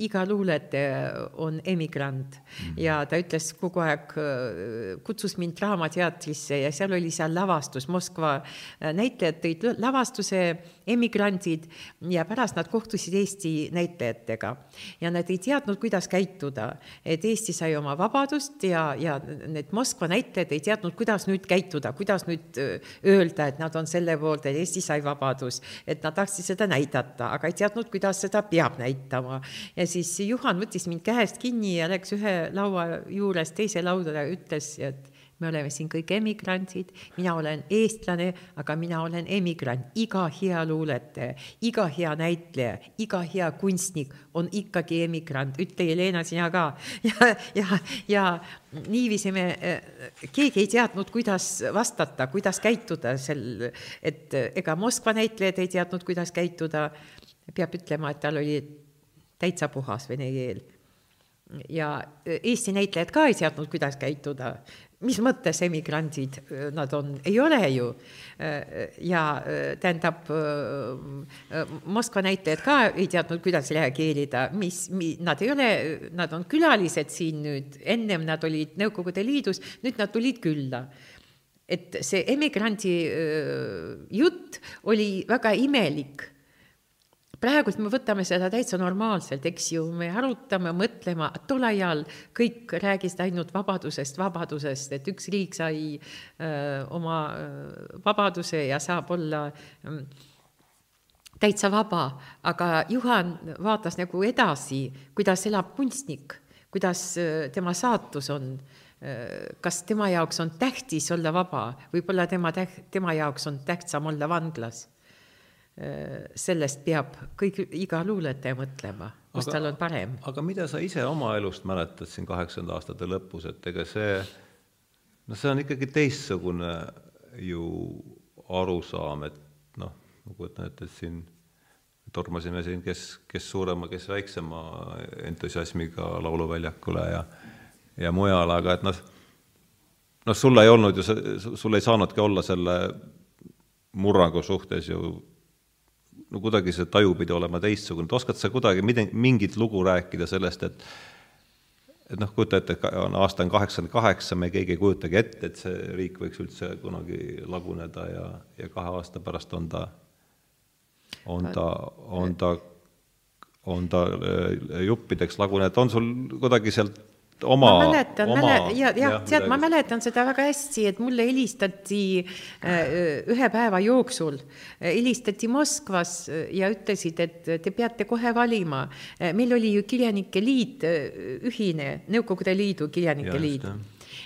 iga luuletaja on emigrant. -hmm. ja ta ütles kogu aeg äh,, kutsus mind Draamateatrisse ja seal oli seal lavastus, Moskva äh, näitlejad tõid lavastuse emigrandid ja pärast nad kohtusid Eesti näitlejatega ja nad ei teadnud, kuidas käituda, et Eesti sai oma vabadust ja, ja need Moskva näitlejad ei teadnud, kuidas nüüd käituda, kuidas nüüd öelda, et nad on selle poolt, et Eesti sai vabadus, et nad tahtsid seda näidata, aga ei teadnud, kuidas seda peab näitama. ja siis Juhan võttis mind käest kinni ja läks ühe laua juurest teise lauda ja ütles, et me oleme siin kõik emigrandid, mina olen eestlane, aga mina olen emigrant, iga hea luuletaja, iga hea näitleja, iga hea kunstnik on ikkagi emigrant, ütle Jelena sina ka. ja, ja, ja niiviisi me, keegi ei teadnud, kuidas vastata, kuidas käituda sel, et ega Moskva näitlejad ei teadnud, kuidas käituda. peab ütlema, et tal oli täitsa puhas vene keel. Ja Eesti näitlejad ka ei teadnud, kuidas käituda mis mõttes emigrandid nad on, ei ole ju. ja tähendab, Moskva näitlejad ka ei teadnud, kuidas reageerida, mis, mi-, nad ei ole, nad on külalised siin nüüd, ennem nad olid Nõukogude Liidus, nüüd nad tulid külla et see emigrandi jutt oli väga imelik praegult me võtame seda täitsa normaalselt, eks ju, me arutame, mõtleme, tol ajal kõik rääkisid ainult vabadusest, vabadusest, et üks riik sai öö, oma vabaduse ja saab olla öö, täitsa vaba, aga Juhan vaatas nagu edasi, kuidas elab kunstnik, kuidas tema saatus on kas tema jaoks on tähtis olla vaba, võib-olla tema täht-, tema jaoks on tähtsam olla vanglas sellest peab kõik, iga luuletaja mõtlema, kus aga, tal on parem. aga mida sa ise oma elust mäletad siin kaheksakümnenda aastate lõpus, et ega see, noh, see on ikkagi teistsugune ju arusaam, et noh, ma kujutan ette, et siin tormasime siin kes, kes suurema, kes väiksema entusiasmiga Lauluväljakule ja ja mujale, aga et noh, noh, sul ei olnud ju, sul ei saanudki olla selle murrangu suhtes ju no kuidagi see taju pidi olema teistsugune, et oskad sa kuidagi midagi, mingit lugu rääkida sellest, et et noh, kujuta ette, on aasta on kaheksakümmend kaheksa, me keegi ei kujutagi ette, et see riik võiks üldse kunagi laguneda ja, ja kahe aasta pärast on ta, on ta, on ta, on ta äh, juppideks lagunenud, on sul kuidagi sealt oma, ma mäletan, mäle-, ja, jah, tead, ma mäletan seda väga hästi, et mulle helistati äh, ühe päeva jooksul, äh, helistati Moskvas äh, ja ütlesid, et te peate kohe valima. meil oli ju Kirjanike Liit ühine, Nõukogude Liidu Kirjanike Liit.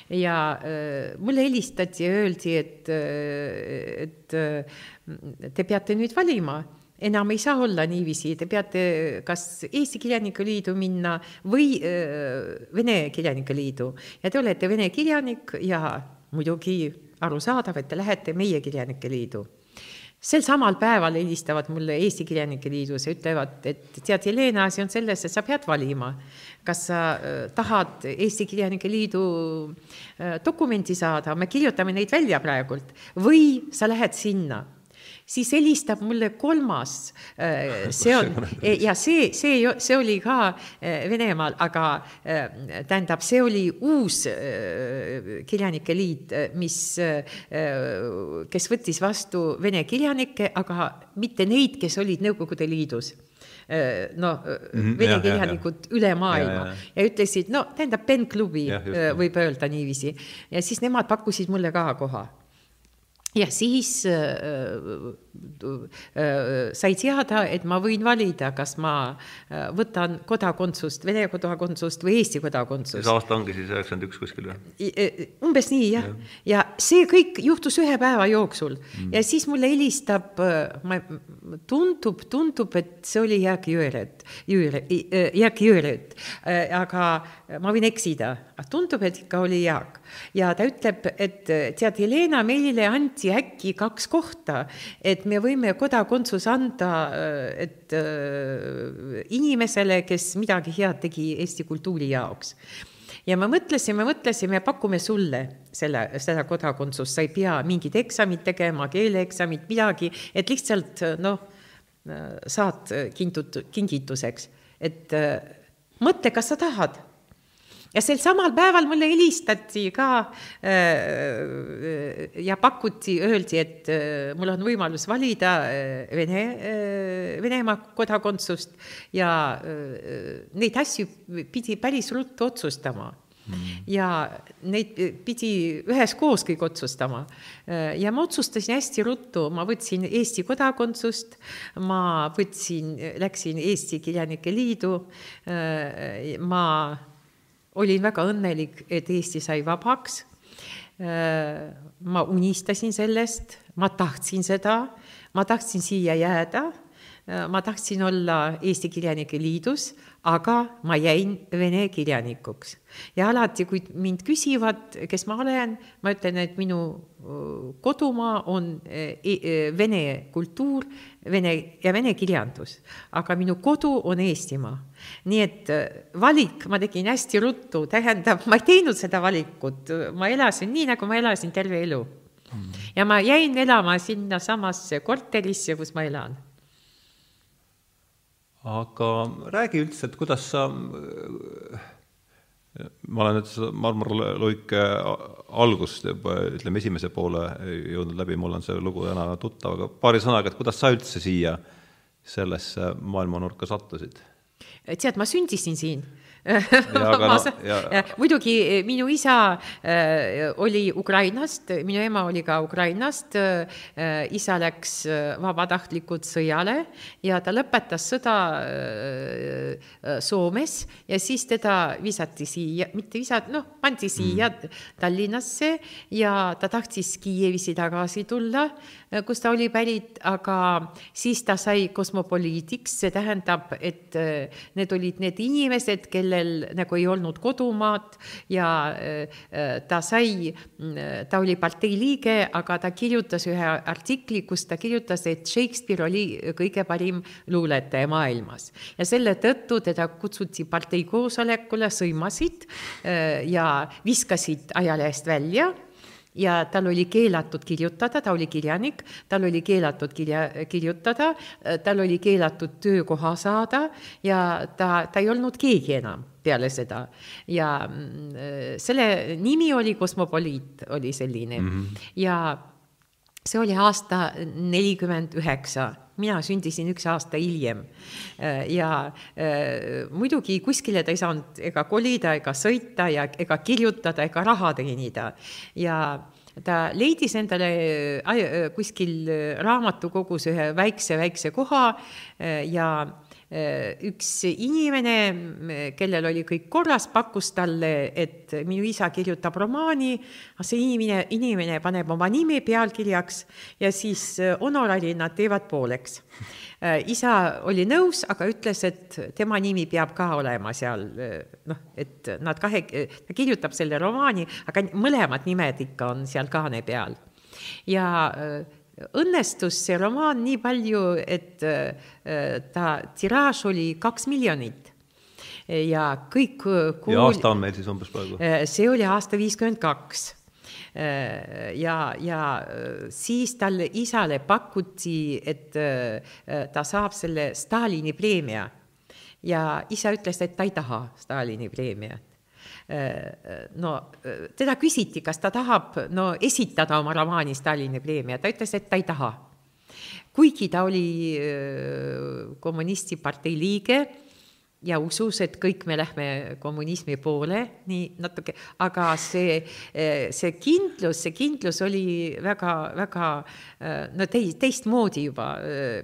ja äh, mulle helistati ja öeldi, et, et te peate nüüd valima enam ei saa olla niiviisi, te peate kas Eesti Kirjanike Liidu minna või äh, Vene Kirjanike Liidu ja te olete vene kirjanik ja muidugi arusaadav, et te lähete meie Kirjanike Liidu sel samal päeval helistavad mulle Eesti Kirjanike Liidus ja ütlevad, et tead, Helena, asi on selles, et sa pead valima, kas sa äh, tahad Eesti Kirjanike Liidu äh, dokumenti saada, me kirjutame neid välja praegult, või sa lähed sinna siis helistab mulle kolmas, äh, see on ja see, see, see oli ka äh, Venemaal, aga äh, tähendab, see oli uus kirjanike liit, mis, kes võttis vastu vene kirjanikke, aga mitte neid, kes olid Nõukogude Liidus. No mm -hmm, vene kirjanikud üle maailma ja, ja, ja. ütlesid, no tähendab, Ben klubi võib öelda niiviisi. Ja siis nemad pakkusid mulle ka koha ja siis äh, äh, sai teada, et ma võin valida, kas ma äh, võtan kodakondsust, Vene kodakondsust või Eesti kodakondsust. see aasta ongi siis üheksakümmend üks kuskil või? umbes nii jah ja., ja see kõik juhtus ühe päeva jooksul mm. ja siis mulle helistab, ma, tundub, tundub, et see oli Jaak Jõered, Jõered, Jaak Jõered, aga ma võin eksida, tundub, et ikka oli Jaak. Ja ta ütleb, et tead, Helena, meile anti äkki kaks kohta, et me võime kodakondsuse anda, et äh, inimesele, kes midagi head tegi Eesti kultuuri jaoks. Ja me mõtlesime, mõtlesime, pakume sulle selle, seda kodakondsust, sa ei pea mingit eksamit tegema, keeleeksamit, midagi, et lihtsalt noh, saad kindut-, kingituseks, et äh, mõtle, kas sa tahad ja sel samal päeval mulle helistati ka äh, ja pakuti, öeldi, et äh, mul on võimalus valida äh, Vene, Venemaa kodakondsust ja neid asju pidi päris ruttu otsustama mm. ja neid pidi üheskoos kõik otsustama. ja ma otsustasin hästi ruttu, ma võtsin Eesti kodakondsust, ma võtsin, läksin Eesti Kirjanike Liidu, ma olin väga õnnelik, et Eesti sai vabaks. Ma unistasin sellest, ma tahtsin seda, ma tahtsin siia jääda, ma tahtsin olla Eesti Kirjanike Liidus, aga ma jäin vene kirjanikuks. ja alati, kui mind küsivad, kes ma olen, ma ütlen, et minu kodumaa on e, e, vene kultuur, vene ja vene kirjandus, aga minu kodu on Eestimaa. nii et valik ma tegin hästi ruttu, tähendab, ma ei teinud seda valikut, ma elasin nii, nagu ma elasin terve elu. ja ma jäin elama sinnasamasse korterisse, kus ma elan aga räägi üldse, et kuidas sa, ma olen nüüd seda marmorluike algust juba, ütleme, esimese poole jõudnud läbi, mul on see lugu täna tuttav, aga paari sõnaga, et kuidas sa üldse siia sellesse maailmanurka sattusid? tead, ma sündisin siin no, muidugi eh, minu isa äh, oli Ukrainast, minu ema oli ka Ukrainast äh,. isa läks vabatahtlikult sõjale ja ta lõpetas sõda äh, Soomes ja siis teda visati siia, mitte visati, noh, pandi siia mm. Tallinnasse ja ta tahtis Kiievisse tagasi tulla, kust ta oli pärit, aga siis ta sai kosmopoliitiks, see tähendab, et need olid need inimesed, kel kellel nagu ei olnud kodumaad ja äh, ta sai, ta oli partei liige, aga ta kirjutas ühe artikli, kus ta kirjutas, et Shakespeare oli kõige parim luuletaja maailmas. Ja selle tõttu teda kutsuti partei koosolekule, sõimasid äh, ja viskasid ajalehest välja ja tal oli keelatud kirjutada, ta oli kirjanik, tal oli keelatud kirja, kirjutada, tal oli keelatud töökoha saada ja ta, ta ei olnud keegi enam peale seda. ja mm, selle nimi oli Kosmopoliit, oli selline mm -hmm. ja see oli aasta nelikümmend üheksa mina sündisin üks aasta hiljem. ja äh, muidugi kuskile ta ei saanud ega kolida ega sõita ja ega kirjutada ega raha teenida ja ta leidis endale äh, kuskil raamatukogus ühe väikse-väikse koha äh, ja üks inimene, kellel oli kõik korras, pakkus talle, et minu isa kirjutab romaani, see inimene, inimene paneb oma nime pealkirjaks ja siis honorari nad teevad pooleks isa oli nõus, aga ütles, et tema nimi peab ka olema seal noh, et nad kahe, ta kirjutab selle romaani, aga mõlemad nimed ikka on seal kaane peal. ja õnnestus see romaan nii palju, et äh, ta tiraaž oli kaks miljonit ja kõik kuul... ja aasta on meil siis umbes praegu? Äh, see oli aasta viiskümmend kaks äh, ja, ja siis talle isale pakuti, et ta saab selle Stalini preemia. ja isa ütles, et ta ei taha Stalini preemiat no teda küsiti, kas ta tahab no esitada oma romaani Stalini preemia, ta ütles, et ta ei taha. kuigi ta oli kommunistipartei liige ja usus, et kõik me lähme kommunismi poole, nii natuke, aga see, see kindlus, see kindlus oli väga, väga no tei-, teistmoodi juba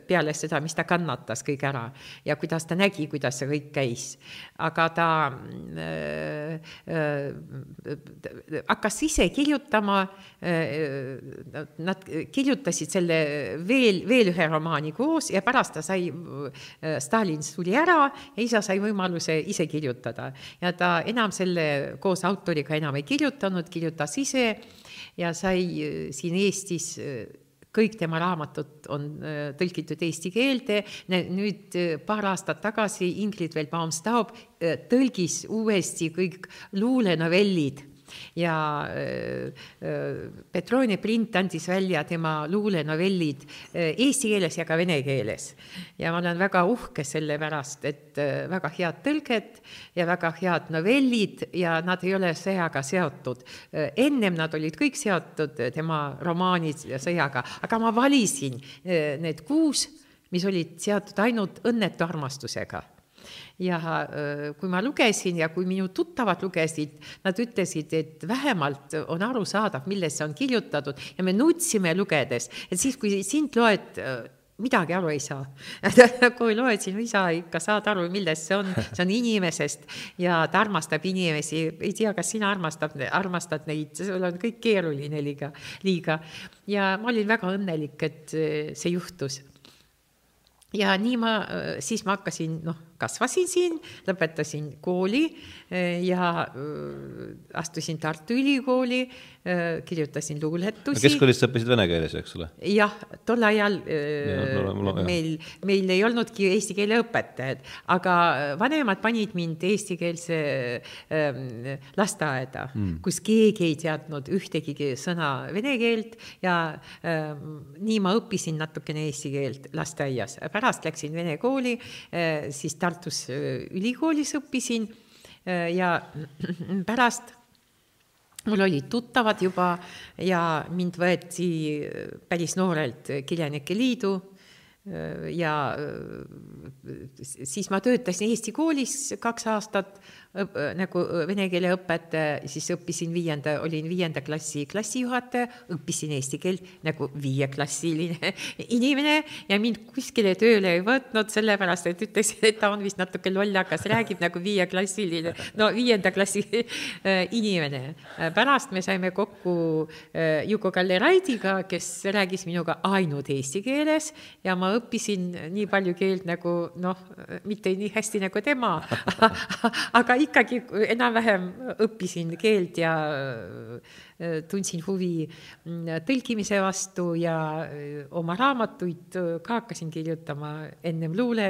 peale seda, mis ta kannatas kõik ära ja kuidas ta nägi, kuidas see kõik käis. aga ta äh, äh, hakkas ise kirjutama äh,, nad kirjutasid selle veel, veel ühe romaani koos ja pärast ta sai, Stalin suri ära ja isa sai võimaluse ise kirjutada ja ta enam selle koos autoriga enam ei kirjutanud, kirjutas ise ja sai äh, siin Eestis äh, kõik tema raamatud on äh, tõlgitud eesti keelde. nüüd paar aastat tagasi Ingrid Velbaum-Staub tõlgis uuesti kõik luulenovellid ja äh, äh, Petrone print andis välja tema luulenovellid äh, eesti keeles ja ka vene keeles. ja ma olen väga uhke selle pärast, et väga head tõlget ja väga head novellid ja nad ei ole sõjaga seotud. ennem nad olid kõik seotud, tema romaanid sõjaga, aga ma valisin need kuus, mis olid seotud ainult õnnetu armastusega ja kui ma lugesin ja kui minu tuttavad lugesid, nad ütlesid, et vähemalt on arusaadav, millest see on kirjutatud ja me nutsime lugedes, et siis, kui sind loed midagi aru ei saa. kui loed sinu isa, ikka saad aru, millest see on, see on inimesest ja ta armastab inimesi, ei tea, kas sina armastab, armastad neid, sul on kõik keeruline liiga, liiga. ja ma olin väga õnnelik, et see juhtus. ja nii ma, siis ma hakkasin, noh kasvasin siin, lõpetasin kooli eh, ja eh, astusin Tartu Ülikooli, eh, kirjutasin luuletusi. keskkoolis sa õppisid vene keeles, eks ole? jah, tol ajal ja, no, no, meil, meil ei olnudki eesti keele õpetajad, aga vanemad panid mind eestikeelse ähm, lasteaeda mm., kus keegi ei teadnud ühtegi sõna vene keelt ja ähm, nii ma õppisin natukene eesti keelt lasteaias. pärast läksin vene kooli äh,, siis Tartus ülikoolis õppisin ja pärast mul olid tuttavad juba ja mind võeti päris noorelt Kirjanike Liidu ja siis ma töötasin Eesti koolis kaks aastat nagu vene keele õpetaja, siis õppisin viienda, olin viienda klassi klassijuhataja, õppisin eesti keelt nagu viieklassiline inimene ja mind kuskile tööle ei võtnud, sellepärast et ütlesid, et ta on vist natuke lollakas, räägib nagu viieklassiline, no viienda klassi inimene. pärast me saime kokku Juku-Kalle Raidiga, kes rääkis minuga ainult eesti keeles ja ma õppisin nii palju keelt nagu noh, mitte nii hästi nagu tema aga ikkagi enam-vähem õppisin keelt ja äh, tundsin huvi mm, tõlkimise vastu ja äh, oma raamatuid äh, ka hakkasin kirjutama ennem luule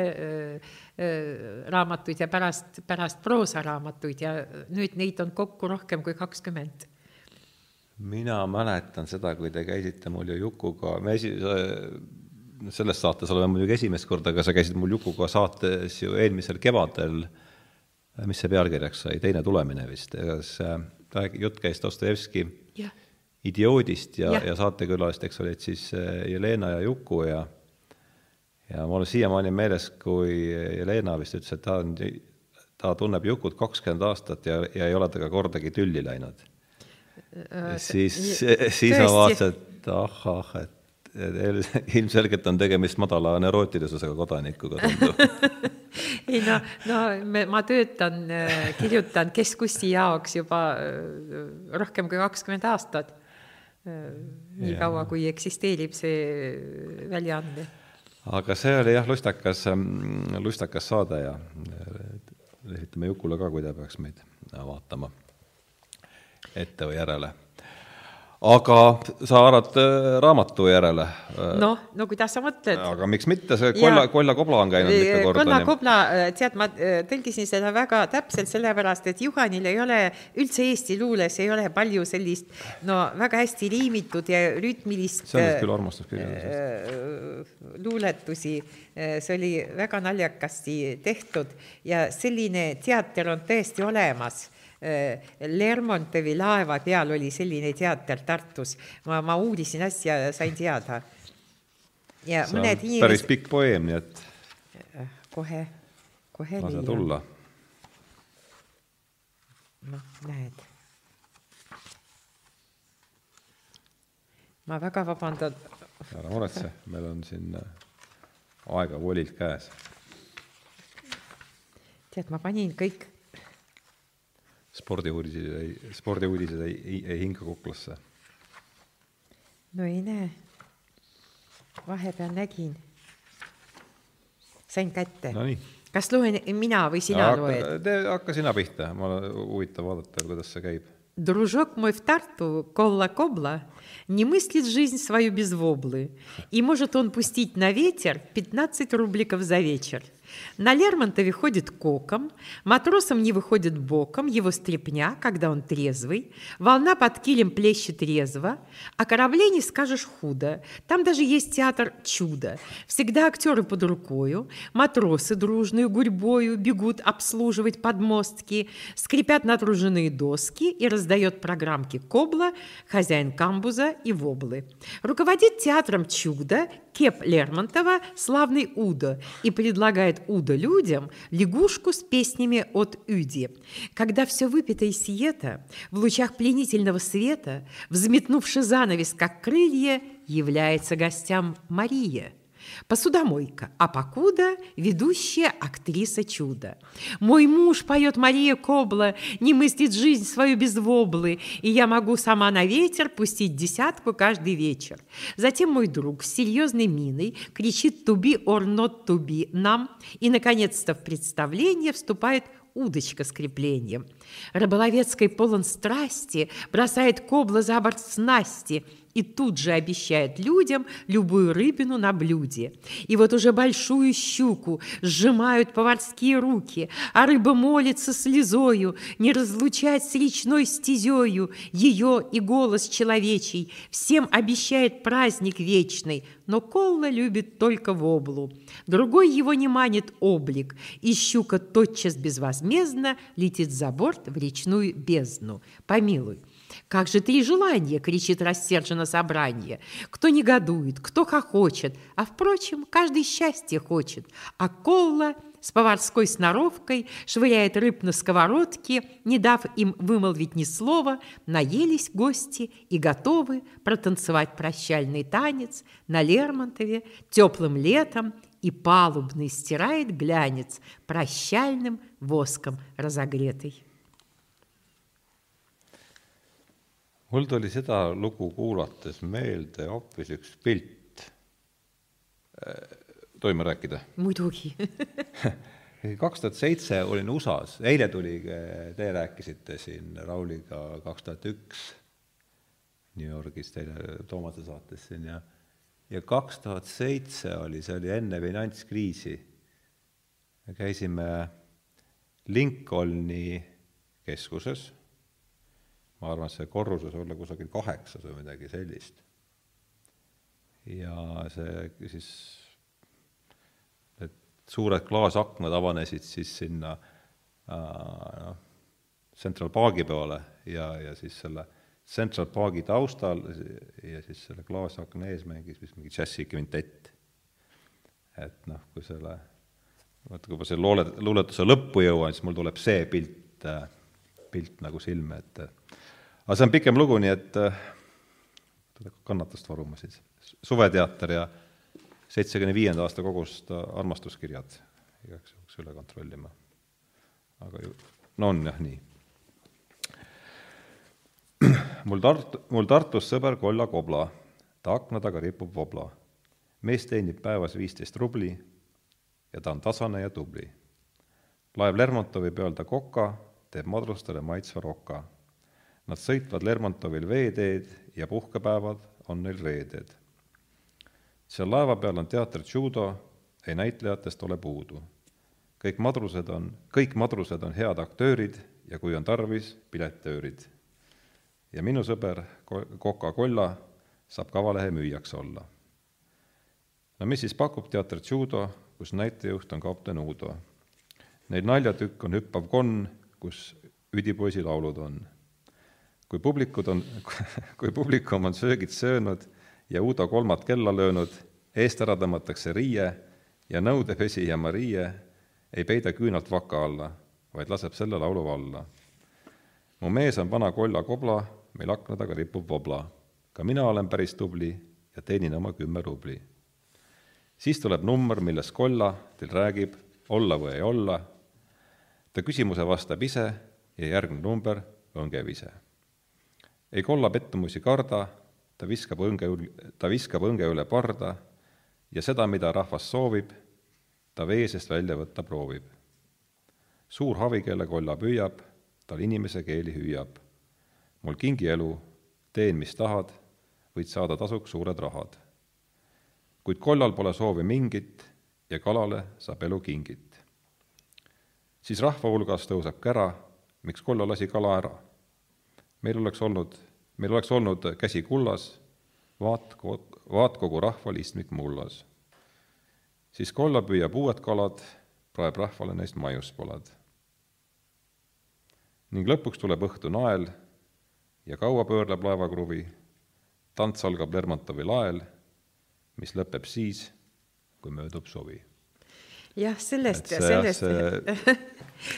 raamatuid ja pärast, pärast proosaraamatuid ja nüüd neid on kokku rohkem kui kakskümmend. Mina mäletan seda, kui te käisite mul ju Jukuga, me esi-, selles saates oleme muidugi esimest korda, aga sa käisid mul Jukuga saates ju eelmisel kevadel. äh, mis see pealkirjaks sai, Teine tulemine vist, kas äh, jutt käis Dostojevski idioodist ja, ja., ja saatekülalisteks olid siis äh, Jelena ja Juku ja ja mul siiamaani meeles, kui Jelena vist ütles, et ta on, ta tunneb Jukut kakskümmend aastat ja, ja ei ole temaga kordagi tülli läinud. Äh, siis, siis ma vaatasin, et ahah, et ilmselgelt on tegemist madala neurootilisusega kodanikuga, tundub ei no, no me, ma töötan, kirjutan Keskusti jaoks juba rohkem kui kakskümmend aastat. nii ja. kaua, kui eksisteerib see väljaanne. aga see oli jah, lustakas, lustakas saade ja esitame Jukule ka, kui ta peaks meid vaatama ette või järele aga sa arvad äh, raamatu järele? noh, no kuidas sa mõtled? aga miks mitte, see Kolla, Kolla Kobla on käinud mitu korda. Kolla Kobla, äh, tead, ma äh, tõlgisin seda väga täpselt sellepärast, et Juhanil ei ole üldse Eesti luules ei ole palju sellist no väga hästi riimitud ja rütmilist see on küll armastuskirjandusest. luuletusi, see oli väga naljakasti tehtud ja selline teater on tõesti olemas Äh, Lermontovi laeva peal oli selline teater Tartus. ma, ma uurisin asja ja sain teada. ja see mõned inimesed. päris pikk poeem, nii et. Äh, kohe, kohe. lase tulla. noh, näed. ma väga vabandan. ära muretse, meil on siin äh, aega volilt käes. tead, ma panin kõik spordiuudised ei, spordiuudised ei, ei, ei hinga kuklasse? no ei näe. vahepeal nägin. sain kätte no. kas loen mina või sina hakka, loed? tee, hakka sina pihta, mul on huvitav vaadata, kuidas see käib. Дружок мой в Тарту, Колла-Кобла, не мыслит жизнь свою без воблы, и может он пустить на ветер 15 рубликов за вечер. На Лермонтове ходит коком, матросом не выходит боком его стрепня, когда он трезвый, волна под килем плещет резво, а корабле не скажешь худо. Там даже есть театр чудо. Всегда актеры под рукою, матросы дружную гурьбою бегут обслуживать подмостки, скрипят натруженные доски и раздает программки Кобла, хозяин камбуза и воблы. Руководит театром чудо Кеп Лермонтова «Славный Удо» и предлагает Удо людям лягушку с песнями от Уди. Когда все выпито и сието, в лучах пленительного света, взметнувши занавес, как крылья, является гостям Мария – Посудомойка, а покуда ведущая актриса чуда. Мой муж, поет Мария Кобла, не мыслит жизнь свою без воблы, и я могу сама на ветер пустить десятку каждый вечер. Затем мой друг с серьезной миной кричит «to be or not to be» нам, и, наконец-то, в представление вступает удочка с креплением. Рыболовецкой полон страсти бросает кобла за борт снасти – и тут же обещает людям любую рыбину на блюде. И вот уже большую щуку сжимают поварские руки, а рыба молится слезою не разлучать с речной стезею ее и голос человечий, всем обещает праздник вечный, но Колла любит только воблу. Другой его не манит облик, и щука тотчас безвозмездно летит за борт в речную бездну. Помилуй, «Как же три желания!» — кричит рассерженно собрание. «Кто негодует, кто хохочет, а, впрочем, каждый счастье хочет, а Колла с поварской сноровкой швыряет рыб на сковородке, не дав им вымолвить ни слова, наелись гости и готовы протанцевать прощальный танец на Лермонтове теплым летом, и палубный стирает глянец прощальным воском разогретый. Mul tuli seda lugu kuulates meelde hoopis üks pilt. Äh, tohime rääkida? muidugi kaks tuhat seitse olin USA-s, eile tuli, te rääkisite siin Rauliga kaks tuhat üks New Yorgis teile Toomase saates siin ja ja kaks tuhat seitse oli, see oli enne finantskriisi. me käisime Lincolni keskuses ma arvan, et see korruses olla kusagil kaheksas või midagi sellist. ja see siis, need suured klaasaknad avanesid siis sinna äh, noh, Central Parki poole ja, ja siis selle Central Parki taustal ja siis selle klaasakna ees mängis vist mingi džässikvintett. et noh, kui selle, vaata kui ma selle loole, luuletuse lõppu jõuan, siis mul tuleb see pilt, äh, pilt nagu silme ette aga see on pikem lugu, nii et äh, kannatust varuma siis. suveteater ja seitsmekümne viienda aasta kogust armastuskirjad igaks juhuks üle kontrollima. aga ju, no on jah nii. mul Tart-, mul Tartus sõber Kolla Kobla, ta akna taga ripub vobla. mees teenib päevas viisteist rubli ja ta on tasane ja tubli. laev Lermontovi peal ta koka, teeb madrustele maitsva roka. Nad sõitvad Lermontovil veeteed ja puhkepäevad on neil reeded. seal laeva peal on teater judo, ei näitlejatest ole puudu. kõik madrused on, kõik madrused on head aktöörid ja kui on tarvis, piletöörid. ja minu sõber Coca-Cola saab kavalehe müüjaks olla. no mis siis pakub teater judo, kus näitejuht on kapten Uudo? Neil naljatükk on hüppav konn, kus üdipoisi laulud on. Kui publikud on, kui publikum on söögid söönud ja Uudo kolmad kella löönud, eest ära tõmmatakse riie ja nõudepesi ja Marie ei peida küünalt vaka alla, vaid laseb selle laulu valla. mu mees on vana kolla kobla, meil akna taga ripub vobla. ka mina olen päris tubli ja teenin oma kümme rubli. siis tuleb number, milles kolla teil räägib olla või ei olla. ta küsimuse vastab ise ja järgmine number õnge vise. Ei kolla pettumusi karda, ta viskab õnge, ta viskab õnge üle parda ja seda, mida rahvas soovib, ta vee seest välja võtta proovib. suur havikeele kolla püüab, tal inimese keeli hüüab. mul kingi elu, teen, mis tahad, võid saada tasuks suured rahad. kuid kollal pole soovi mingit ja kalale saab elu kingit. siis rahva hulgas tõuseb kära, miks kolla lasi kala ära. Meil oleks olnud, meil oleks olnud käsi kullas, vaat, vaat kogu rahval istmik mullas. siis kolla püüab uued kalad, praeb rahvale neist maiuspalad. ning lõpuks tuleb õhtu nael ja kaua pöörleb laevakruvi, tants algab Lermontovi lael, mis lõpeb siis, kui möödub suvi. jah, sellest, sellest.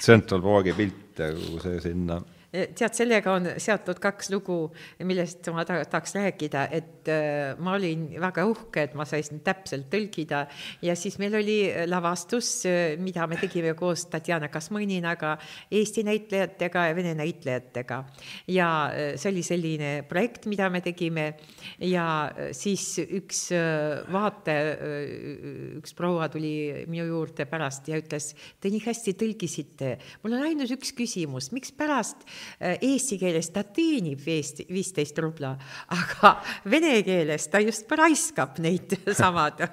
Central Parki pilt ja kogu see sinna tead, sellega on seotud kaks lugu, millest ma ta-, tahaks rääkida, et äh, ma olin väga uhke, et ma sain täpselt tõlgida ja siis meil oli lavastus, äh, mida me tegime koos Tatjana Kasmõninaga, Eesti näitlejatega ja vene näitlejatega. ja äh, see oli selline projekt, mida me tegime ja siis üks vaataja, üks proua tuli minu juurde pärast ja ütles, te nii hästi tõlgisite, mul on ainult üks küsimus, mikspärast Äh, eesti keeles ta teenib viist, viisteist rubla, aga vene keeles ta just raiskab neid samad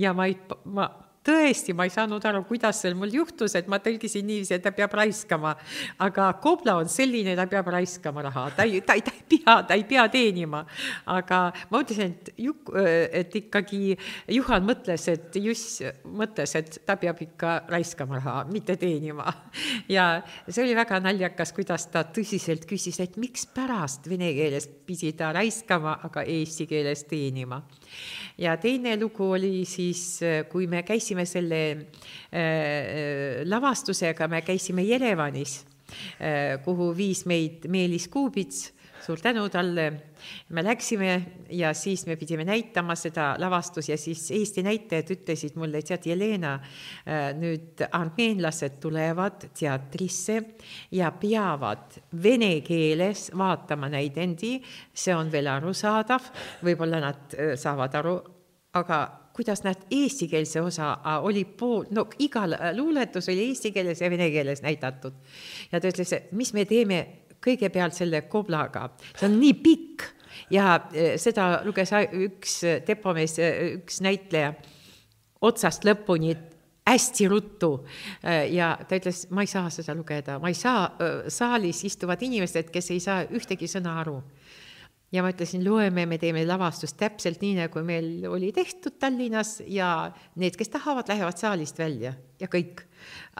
ja ma ei, ma tõesti, ma ei saanud aru, kuidas see mul juhtus, et ma tõlgisin niiviisi, et ta peab raiskama. aga Kobla on selline, ta peab raiskama raha, ta ei, ta ei, ta ei pea, ta ei pea teenima. aga ma mõtlesin, et Juk-, et ikkagi Juhan mõtles, et Juss mõtles, et ta peab ikka raiskama raha, mitte teenima. ja see oli väga naljakas, kuidas ta tõsiselt küsis, et mikspärast vene keeles pidi ta raiskama, aga eesti keeles teenima. Ja teine lugu oli siis, kui me käisime selle äh, lavastusega, me käisime Jerevanis äh,, kuhu viis meid Meelis Kuubits suur tänu talle. me läksime ja siis me pidime näitama seda lavastust ja siis Eesti näitajad ütlesid mulle, tead, Jelena, äh, nüüd armeenlased tulevad teatrisse ja peavad vene keeles vaatama näidendi, see on veel arusaadav, võib-olla nad äh, saavad aru, aga kuidas nad eestikeelse osa oli pool, no igal äh, luuletus oli eesti keeles ja vene keeles näidatud. ja ta ütles, mis me teeme kõigepealt selle koblaga, see on nii pikk ja äh, seda luges üks depomees, üks näitleja otsast lõpuni hästi ruttu. Ja ta ütles, ma ei saa seda lugeda, ma ei saa, saalis istuvad inimesed, kes ei saa ühtegi sõna aru. Ja ma ütlesin, loeme, me teeme lavastust täpselt nii, nagu meil oli tehtud Tallinnas ja need, kes tahavad, lähevad saalist välja. Ja kõik.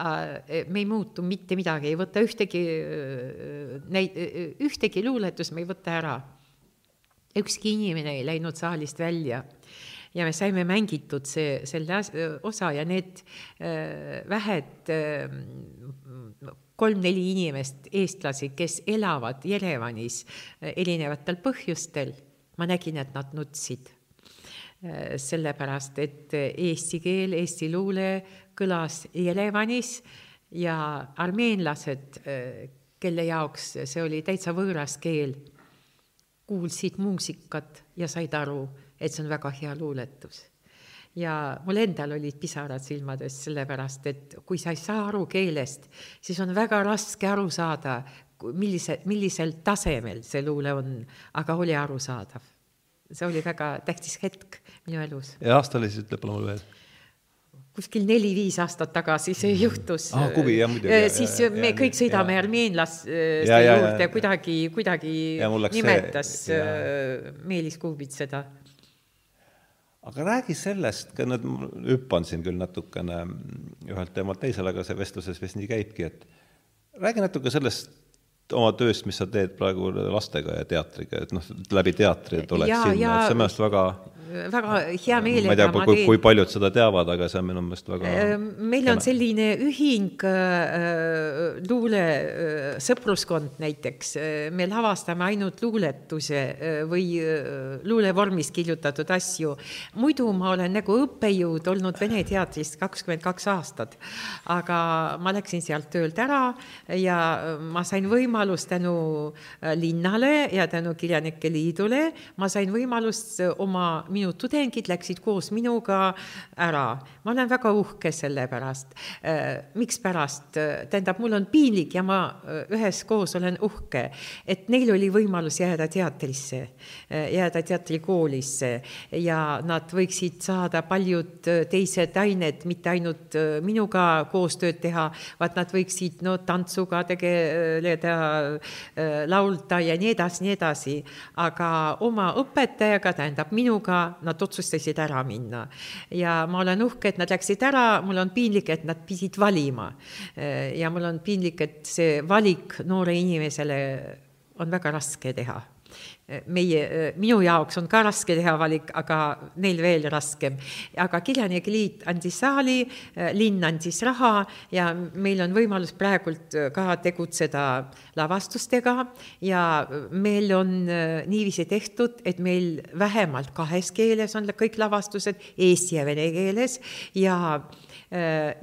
Äh, me ei muutu mitte midagi, ei võta ühtegi äh, neid, ühtegi luuletust me ei võta ära. ükski inimene ei läinud saalist välja ja me saime mängitud see, selle osa ja need äh, vähed kolm-neli inimest, eestlasi, kes elavad Jerevanis erinevatel põhjustel, ma nägin, et nad nutsid. sellepärast et eesti keel, eesti luule kõlas Jerevanis ja armeenlased, kelle jaoks see oli täitsa võõras keel, kuulsid muusikat ja said aru, et see on väga hea luuletus ja mul endal olid pisarad silmades, sellepärast et kui sa ei saa aru keelest, siis on väga raske aru saada, millise, millisel tasemel see luule on, aga oli arusaadav. see oli väga tähtis hetk minu elus. ja aasta oli siis, ütle palun veel kuskil neli-viis aastat tagasi see mm. juhtus ah,. kubi, jah muidugi. siis ja, me ja, kõik sõidame armeenlaste juurde kuidagi, kuidagi nimetas see, ja. Meelis Kuubits seda aga räägi sellest, ka nüüd hüppan siin küll natukene ühelt teemalt teisele, aga see vestluses vist nii käibki, et räägi natuke sellest oma tööst, mis sa teed praegu lastega ja teatriga, et noh, läbi teatri tuleks ja, sinna, et see on minu arust väga väga hea meelega ma ei tea, kui, kui paljud seda teavad, aga see on minu meelest väga äh, meil on selline ühing äh,, äh, sõpruskond näiteks, me lavastame ainult luuletuse või luulevormis kirjutatud asju. muidu ma olen nagu õppejõud olnud Vene teatris kakskümmend kaks aastat, aga ma läksin sealt töölt ära ja ma sain võimalust tänu linnale ja tänu Kirjanike Liidule, ma sain võimalust oma minu tudengid läksid koos minuga ära. ma olen väga uhke selle pärast. Äh, mikspärast, tähendab, mul on piinlik ja ma äh, üheskoos olen uhke, et neil oli võimalus jääda teatrisse, äh, jääda teatrikoolisse ja nad võiksid saada paljud teised ained, mitte ainult minuga koostööd teha, vaid nad võiksid no tantsuga tegeleda, laulda ja nii edasi, nii edasi. aga oma õpetajaga, tähendab minuga, nad otsustasid ära minna. ja ma olen uhke, et nad läksid ära, mul on piinlik, et nad pidid valima. ja mul on piinlik, et see valik noore inimesele on väga raske teha meie, minu jaoks on ka raske teha valik, aga neil veel raskem. aga Kirjanike Liit andis saali, linn andis raha ja meil on võimalus praegult ka tegutseda lavastustega ja meil on niiviisi tehtud, et meil vähemalt kahes keeles on kõik lavastused, eesti ja vene keeles ja Äh,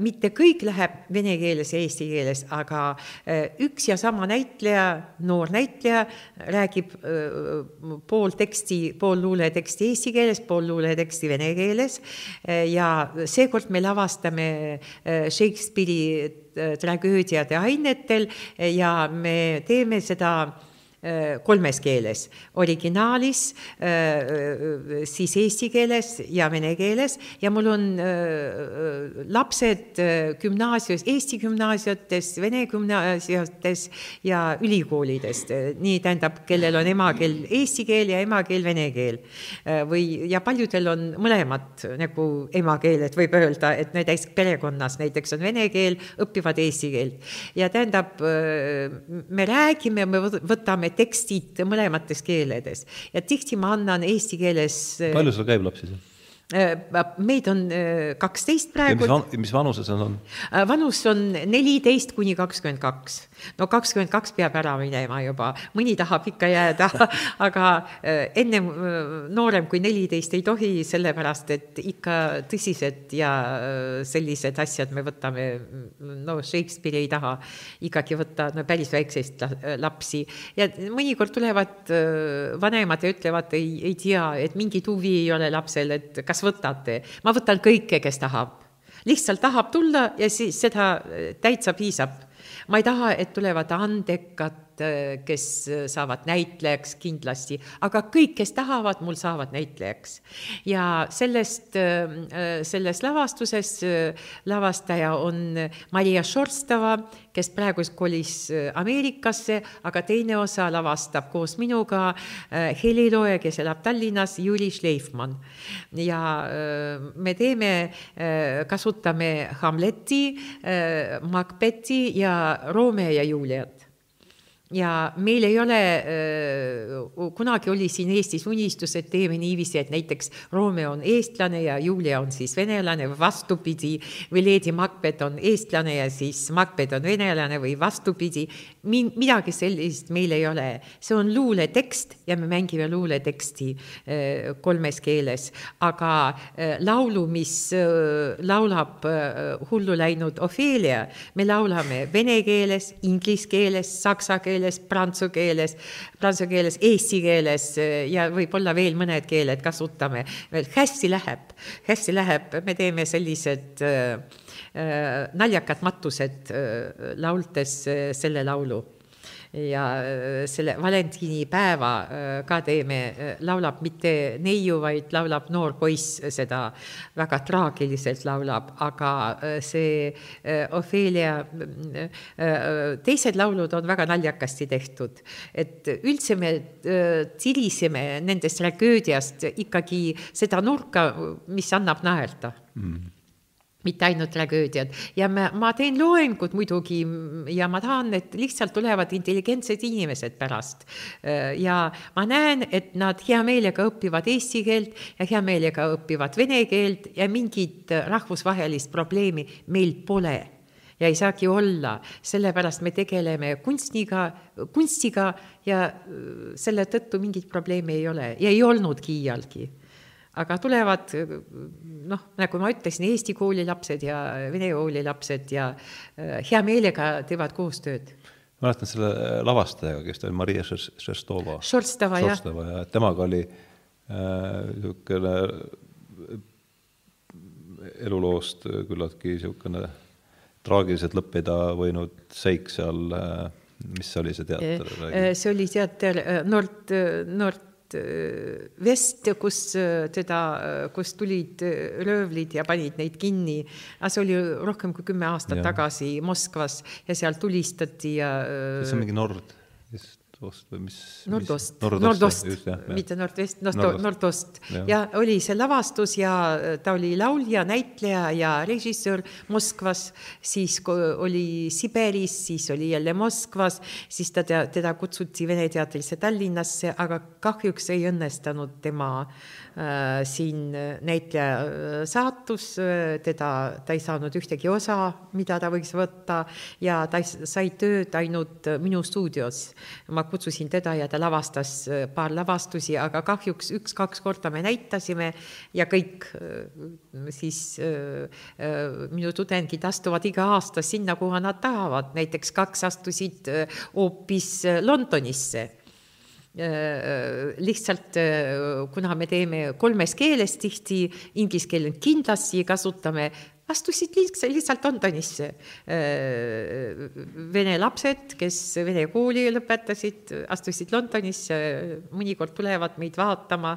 mitte kõik läheb vene keeles ja eesti keeles, aga äh, üks ja sama näitleja, noor näitleja räägib äh, pool teksti, pool luuleteksti eesti keeles, pool luuleteksti vene keeles. Ja seekord me lavastame Shakespeare'i tragöödiade ainetel ja me teeme seda Äh, kolmes keeles, originaalis, äh, siis eesti keeles ja vene keeles ja mul on äh, lapsed gümnaasiumis, Eesti gümnaasiates, Vene gümnaasiates ja ülikoolides, nii tähendab, kellel on emakeel eesti keel ja emakeel vene keel. või, ja paljudel on mõlemad nagu emakeeled, võib öelda, et näiteks perekonnas näiteks on vene keel, õpivad eesti keelt. ja tähendab, me räägime, me võtame tekstid mõlemates keeledes ja tihti ma annan eesti keeles. palju sul käib lapsi seal? Äh, meid on äh, kaksteist praegu. mis, van, mis vanuses nad on? Äh, vanus on neliteist kuni kakskümmend kaks. No kakskümmend kaks peab ära minema juba, mõni tahab ikka jääda aga ennem noorem kui neliteist ei tohi, sellepärast et ikka tõsised ja sellised asjad me võtame, no Shakespeare ei taha ikkagi võtta no päris väikseid lapsi ja mõnikord tulevad vanemad ja ütlevad, ei, ei tea, et mingit huvi ei ole lapsel, et kas võtate? ma võtan kõike, kes tahab. lihtsalt tahab tulla ja siis seda täitsa piisab. Ma ei taha, et tulevad andekad kes äh, saavad näitlejaks kindlasti, aga kõik, kes tahavad, mul saavad näitlejaks. ja sellest, äh, selles lavastuses lavastaja on Maria Šorstova, kes praegu kolis Ameerikasse, aga teine osa lavastab koos minuga helilooja, kes elab Tallinnas, Jüri Schleifmann. ja me teeme, kasutame Hamleti, Macbethi ja Romeo ja Juliat ja meil ei ole, kunagi oli siin Eestis unistus, et teeme niiviisi, et näiteks Romeo on eestlane ja Julia on siis venelane või vastupidi, või Lady Macbeth on eestlane ja siis Macbeth on venelane või vastupidi. midagi sellist meil ei ole, see on luuletekst ja me mängime luuleteksti kolmes keeles, aga laulu, mis laulab hullu läinud Ophelia, me laulame vene keeles, inglise keeles, saksa keeles, keeles, prantsuse keeles, prantsuse keeles, eesti keeles eh, ja võib-olla veel mõned keeled kasutame veel. hästi läheb, hästi läheb, me teeme sellised äh, äh, naljakad matused äh, laultes selle laulu ja äh, selle valentiinipäeva äh, ka teeme, äh, laulab mitte neiu, vaid laulab noor poiss, seda väga traagiliselt laulab, aga see Ophelia, teised laulud on väga naljakasti tehtud. et üldse me tiriseme nendest tragöödiast ikkagi seda nurka, mis annab naerda. Mm mitte ainult tragöödiad. Ja ma, ma teen loengud muidugi ja ma tahan, et lihtsalt tulevad intelligentsed inimesed pärast. ja ma näen, et nad hea meelega õpivad eesti keelt ja hea meelega õpivad vene keelt ja mingit rahvusvahelist probleemi meil pole. Ja ei saagi olla, sellepärast me tegeleme kunstniga, kunstiga ja selle tõttu mingit probleemi ei ole. Ja ei olnudki iialgi aga tulevad noh, nagu ma ütlesin, Eesti kooli lapsed ja vene kooli lapsed ja äh, hea meelega teevad koostööd mäletan selle lavastajaga, kes ta oli, Maria Šerstova. Šorstova, jah. ja temaga oli niisugune äh, eluloost küllaltki niisugune traagiliselt lõppeda võinud seik seal äh, mis oli see teater? Äh, see oli teater Nord, Nord Äh, vest, kus äh, teda, äh, kus tulid röövlid ja panid neid kinni. see oli rohkem kui kümme aastat ja. tagasi Moskvas ja seal tulistati ja. see on mingi Nord, Nordost või mis? Nordost, Nordost, mitte Nordvest, Nordost, Nordost. ja oli see lavastus ja ta oli laulja, näitleja ja režissöör Moskvas, siis oli Siberis, siis oli jälle Moskvas, siis ta, teda kutsuti Vene teatrisse Tallinnasse, aga kahjuks ei õnnestunud tema äh, Äh, siin näitleja äh, saatus, äh, teda, ta ei saanud ühtegi osa, mida ta võiks võtta. Ja ta sai tööd ainult minu stuudios. ma kutsusin teda ja ta lavastas paar lavastusi, aga kahjuks üks-kaks korda me näitasime ja kõik siis minu tudengid astuvad iga aasta sinna, kuhu nad tahavad, näiteks kaks astusid hoopis Londonisse. Äh, lihtsalt äh, kuna me teeme kolmes keeles tihti, inglise keelt kindlasti kasutame, astusid lihtsalt, lihtsalt Londonisse. Äh, vene lapsed, kes vene kooli lõpetasid, astusid Londonisse, mõnikord tulevad meid vaatama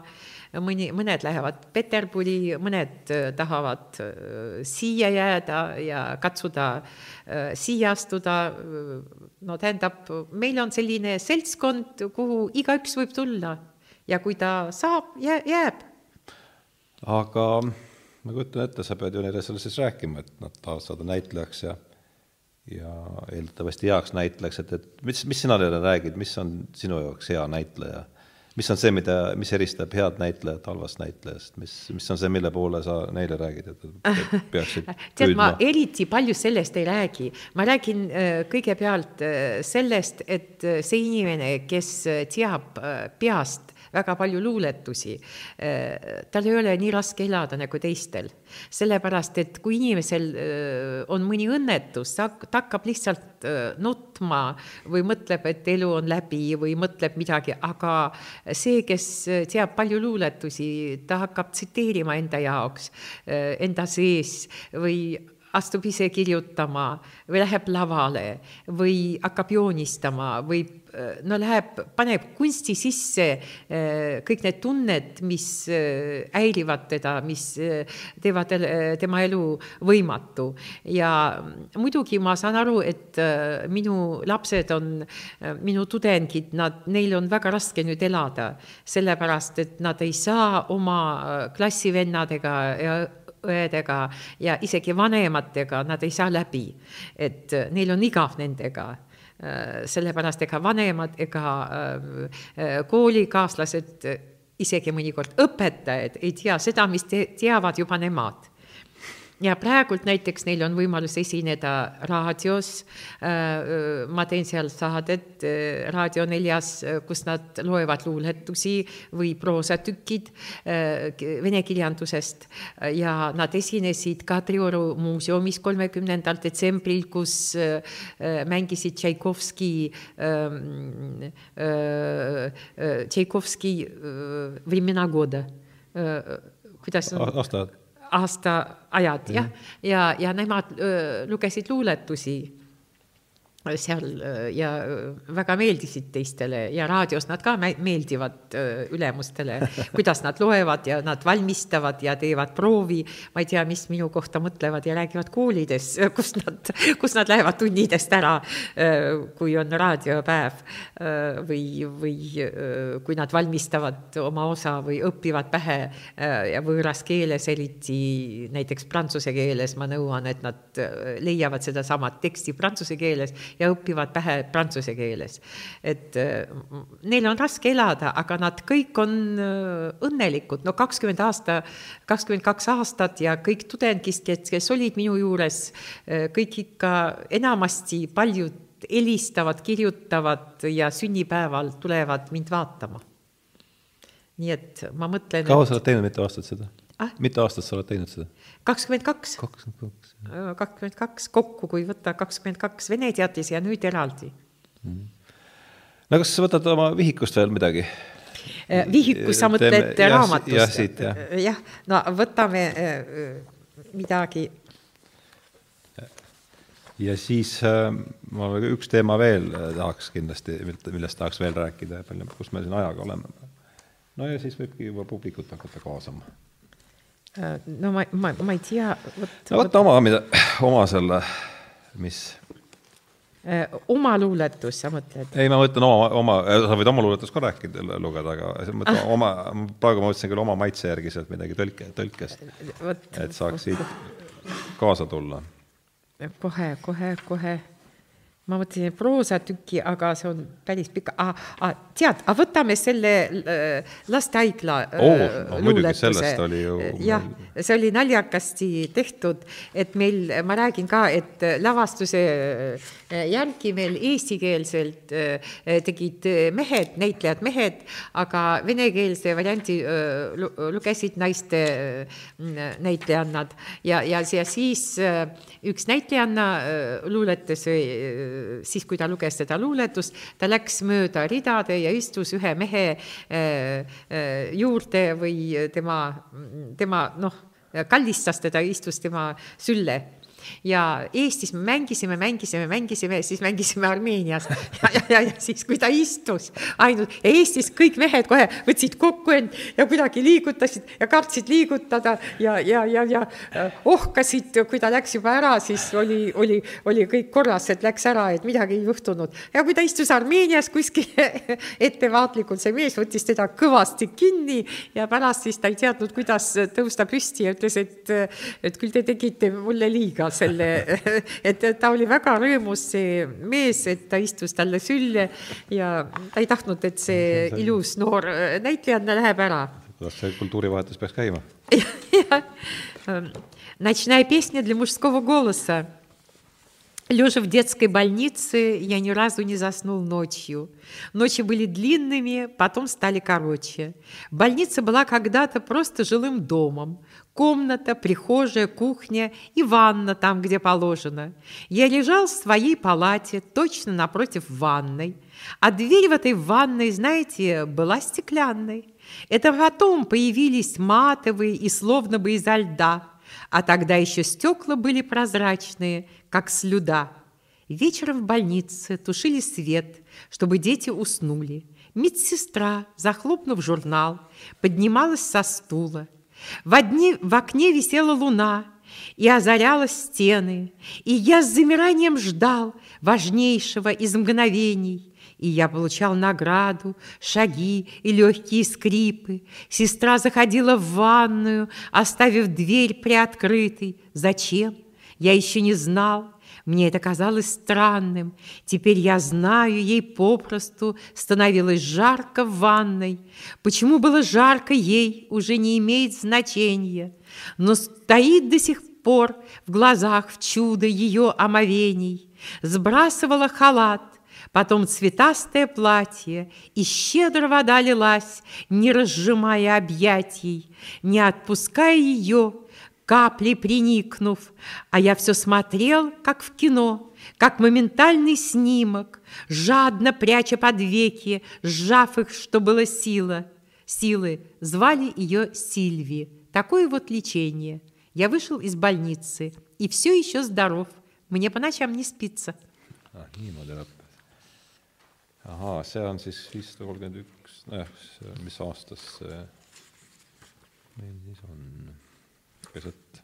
mõni, mõned lähevad Peterburi, mõned äh, tahavad äh, siia jääda ja katsuda äh, siia astuda. no tähendab, meil on selline seltskond, kuhu igaüks võib tulla ja kui ta saab, jääb. aga ma kujutan ette, sa pead ju neile selle siis rääkima, et nad tahavad saada näitlejaks ja ja eeldatavasti heaks näitlejaks, et, et mis, mis sina neile räägid, mis on sinu jaoks hea näitleja? Mis on see, mida, mis eristab head näitlejat halvast näitlejast, mis, mis on see, mille poole sa neile räägid, et peaksid tead, ma eriti palju sellest ei räägi, ma räägin äh, kõigepealt äh, sellest, et äh, see inimene, kes teab peast väga palju luuletusi. Äh, tal ei ole nii raske elada nagu teistel, sellepärast et kui inimesel äh, on mõni õnnetus, ta hakkab lihtsalt äh, nutma või mõtleb, et elu on läbi või mõtleb midagi, aga see, kes teab palju luuletusi, ta hakkab tsiteerima enda jaoks, enda sees või astub ise kirjutama või läheb lavale või hakkab joonistama või no läheb, paneb kunsti sisse eh, kõik need tunned, mis eh, häirivad teda, mis teevad tema elu võimatu. ja muidugi ma saan aru, et minu lapsed on, minu tudengid, nad, neil on väga raske nüüd elada, sellepärast et nad ei saa oma klassivennadega ja õedega ja isegi vanematega, nad ei saa läbi. et neil on igav nendega sellepärast ega vanemad ega koolikaaslased, isegi mõnikord õpetajad ei tea seda, mis te teavad juba nemad ja praegult näiteks neil on võimalus esineda raadios. Äh, ma teen seal saadet äh, Raadio neljas, äh, kus nad loevad luuletusi või proosatükid vene kirjandusest ja nad esinesid Kadrioru muuseumis kolmekümnendal detsembril, kus mängisid Tšaikovski, ähm, Tšaikovski Времена года. kuidas aastaajad aastaajad jah, ja, ja nemad öö, lugesid luuletusi seal ja väga meeldisid teistele ja raadios nad ka meeldivad ülemustele, kuidas nad loevad ja nad valmistavad ja teevad proovi. ma ei tea, mis minu kohta mõtlevad ja räägivad koolides, kus nad, kus nad lähevad tunnidest ära, kui on raadiopäev või, või kui nad valmistavad oma osa või õpivad pähe ja võõras keeles, eriti näiteks prantsuse keeles, ma nõuan, et nad leiavad sedasama teksti prantsuse keeles ja õpivad pähe prantsuse keeles. et äh, neil on raske elada, aga nad kõik on äh, õnnelikud, no kakskümmend aasta, kakskümmend kaks aastat ja kõik tudengist, kes, kes olid minu juures, äh, kõik ikka enamasti paljud helistavad, kirjutavad ja sünnipäeval tulevad mind vaatama. nii et ma mõtlen. kaua sa oled teinud, mitu aastat seda ah?? mitu aastat sa oled teinud seda? kakskümmend kaks. kakskümmend kaks. kakskümmend kaks kokku, kui võtta kakskümmend kaks Vene teatis ja nüüd eraldi mm.. no kas sa võtad oma vihikust veel midagi? Äh, vihikus, sa mõtled raamatust? jah, siit jah. Äh, jah, no võtame äh, midagi. ja siis äh, ma üks teema veel tahaks kindlasti, millest tahaks veel rääkida, palju, kus me siin ajaga oleme. no ja siis võibki juba publikut hakata kaasama no ma, ma, ma ei tea. no võta oma, mida, oma selle, mis äh, oma luuletus, sa mõtled? ei, ma mõtlen oma, oma, sa võid oma luuletust ka rääkida, lugeda, aga mõtlen ah. oma, praegu ma mõtlesin küll oma maitse järgi sealt midagi tõlke, tõlkest, et saaks siit kaasa tulla. kohe, kohe, kohe ma mõtlesin proosatüki, aga see on päris pikk ah,, ah, tead, aga võtame selle äh, lastehaigla oh, no, luuletuse. jah, see oli naljakasti tehtud, et meil, ma räägin ka, et lavastuse äh, järgi meil eestikeelselt äh, tegid mehed, näitlejad mehed, aga venekeelse variandi lugesid naiste näitlejannad ja, ja, ja siis üks näitlejanna luuletas siis, kui ta luges seda luuletust, ta läks mööda ridade ja istus ühe mehe äh, äh, juurde või tema, tema noh, kallistas teda, istus tema sülle ja Eestis me mängisime, mängisime, mängisime, siis mängisime Armeenias ja, ja, ja, ja siis, kui ta istus ainult ja Eestis kõik mehed kohe võtsid kokku end ja kuidagi liigutasid ja kartsid liigutada ja, ja, ja, ja ohkasid, kui ta läks juba ära, siis oli, oli, oli kõik korras, et läks ära, et midagi ei juhtunud. ja kui ta istus Armeenias kuskil ettevaatlikult, see mees võttis teda kõvasti kinni ja pärast siis ta ei teadnud, kuidas tõusta püsti ja ütles, et, et küll te tegite mulle liiga selle, et ta oli väga rõõmus, see mees, et ta istus talle sülle ja ta ei tahtnud, et see ilus noor näitlejanna läheb ära. kuidas see kultuurivahetus peaks käima? Ночная песня для мужского голоса. Лежа в детской больнице, я ни разу не заснул ночью. Ночи были длинными, потом стали короче. Больница была когда-то просто жилым домом. Комната, прихожая, кухня и ванна там, где положено. Я лежал в своей палате, точно напротив ванной. А дверь в этой ванной, знаете, была стеклянной. Это потом появились матовые и словно бы изо льда. А тогда еще стекла были прозрачные, как слюда. Вечером в больнице тушили свет, чтобы дети уснули. Медсестра, захлопнув журнал, поднималась со стула. В, одни, в окне висела луна и озаряла стены, и я с замиранием ждал важнейшего из мгновений. И я получал награду, шаги и легкие скрипы. Сестра заходила в ванную, оставив дверь приоткрытой. Зачем? Я еще не знал. Мне это казалось странным. Теперь я знаю, ей попросту становилось жарко в ванной. Почему было жарко ей, уже не имеет значения. Но стоит до сих пор в глазах в чудо ее омовений. Сбрасывала халат, потом цветастое платье, и щедро вода лилась, не разжимая объятий, не отпуская ее, капли приникнув, а я все смотрел, как в кино, как моментальный снимок, жадно пряча под веки, сжав их, что было сила. Силы звали ее Сильви. Такое вот лечение. Я вышел из больницы и все еще здоров. Мне по ночам не спится. ah, niimoodi lõppes. Ahaa, see on siis viissada kolmkümmend üks, nojah, mis aastas see meil siis on, keset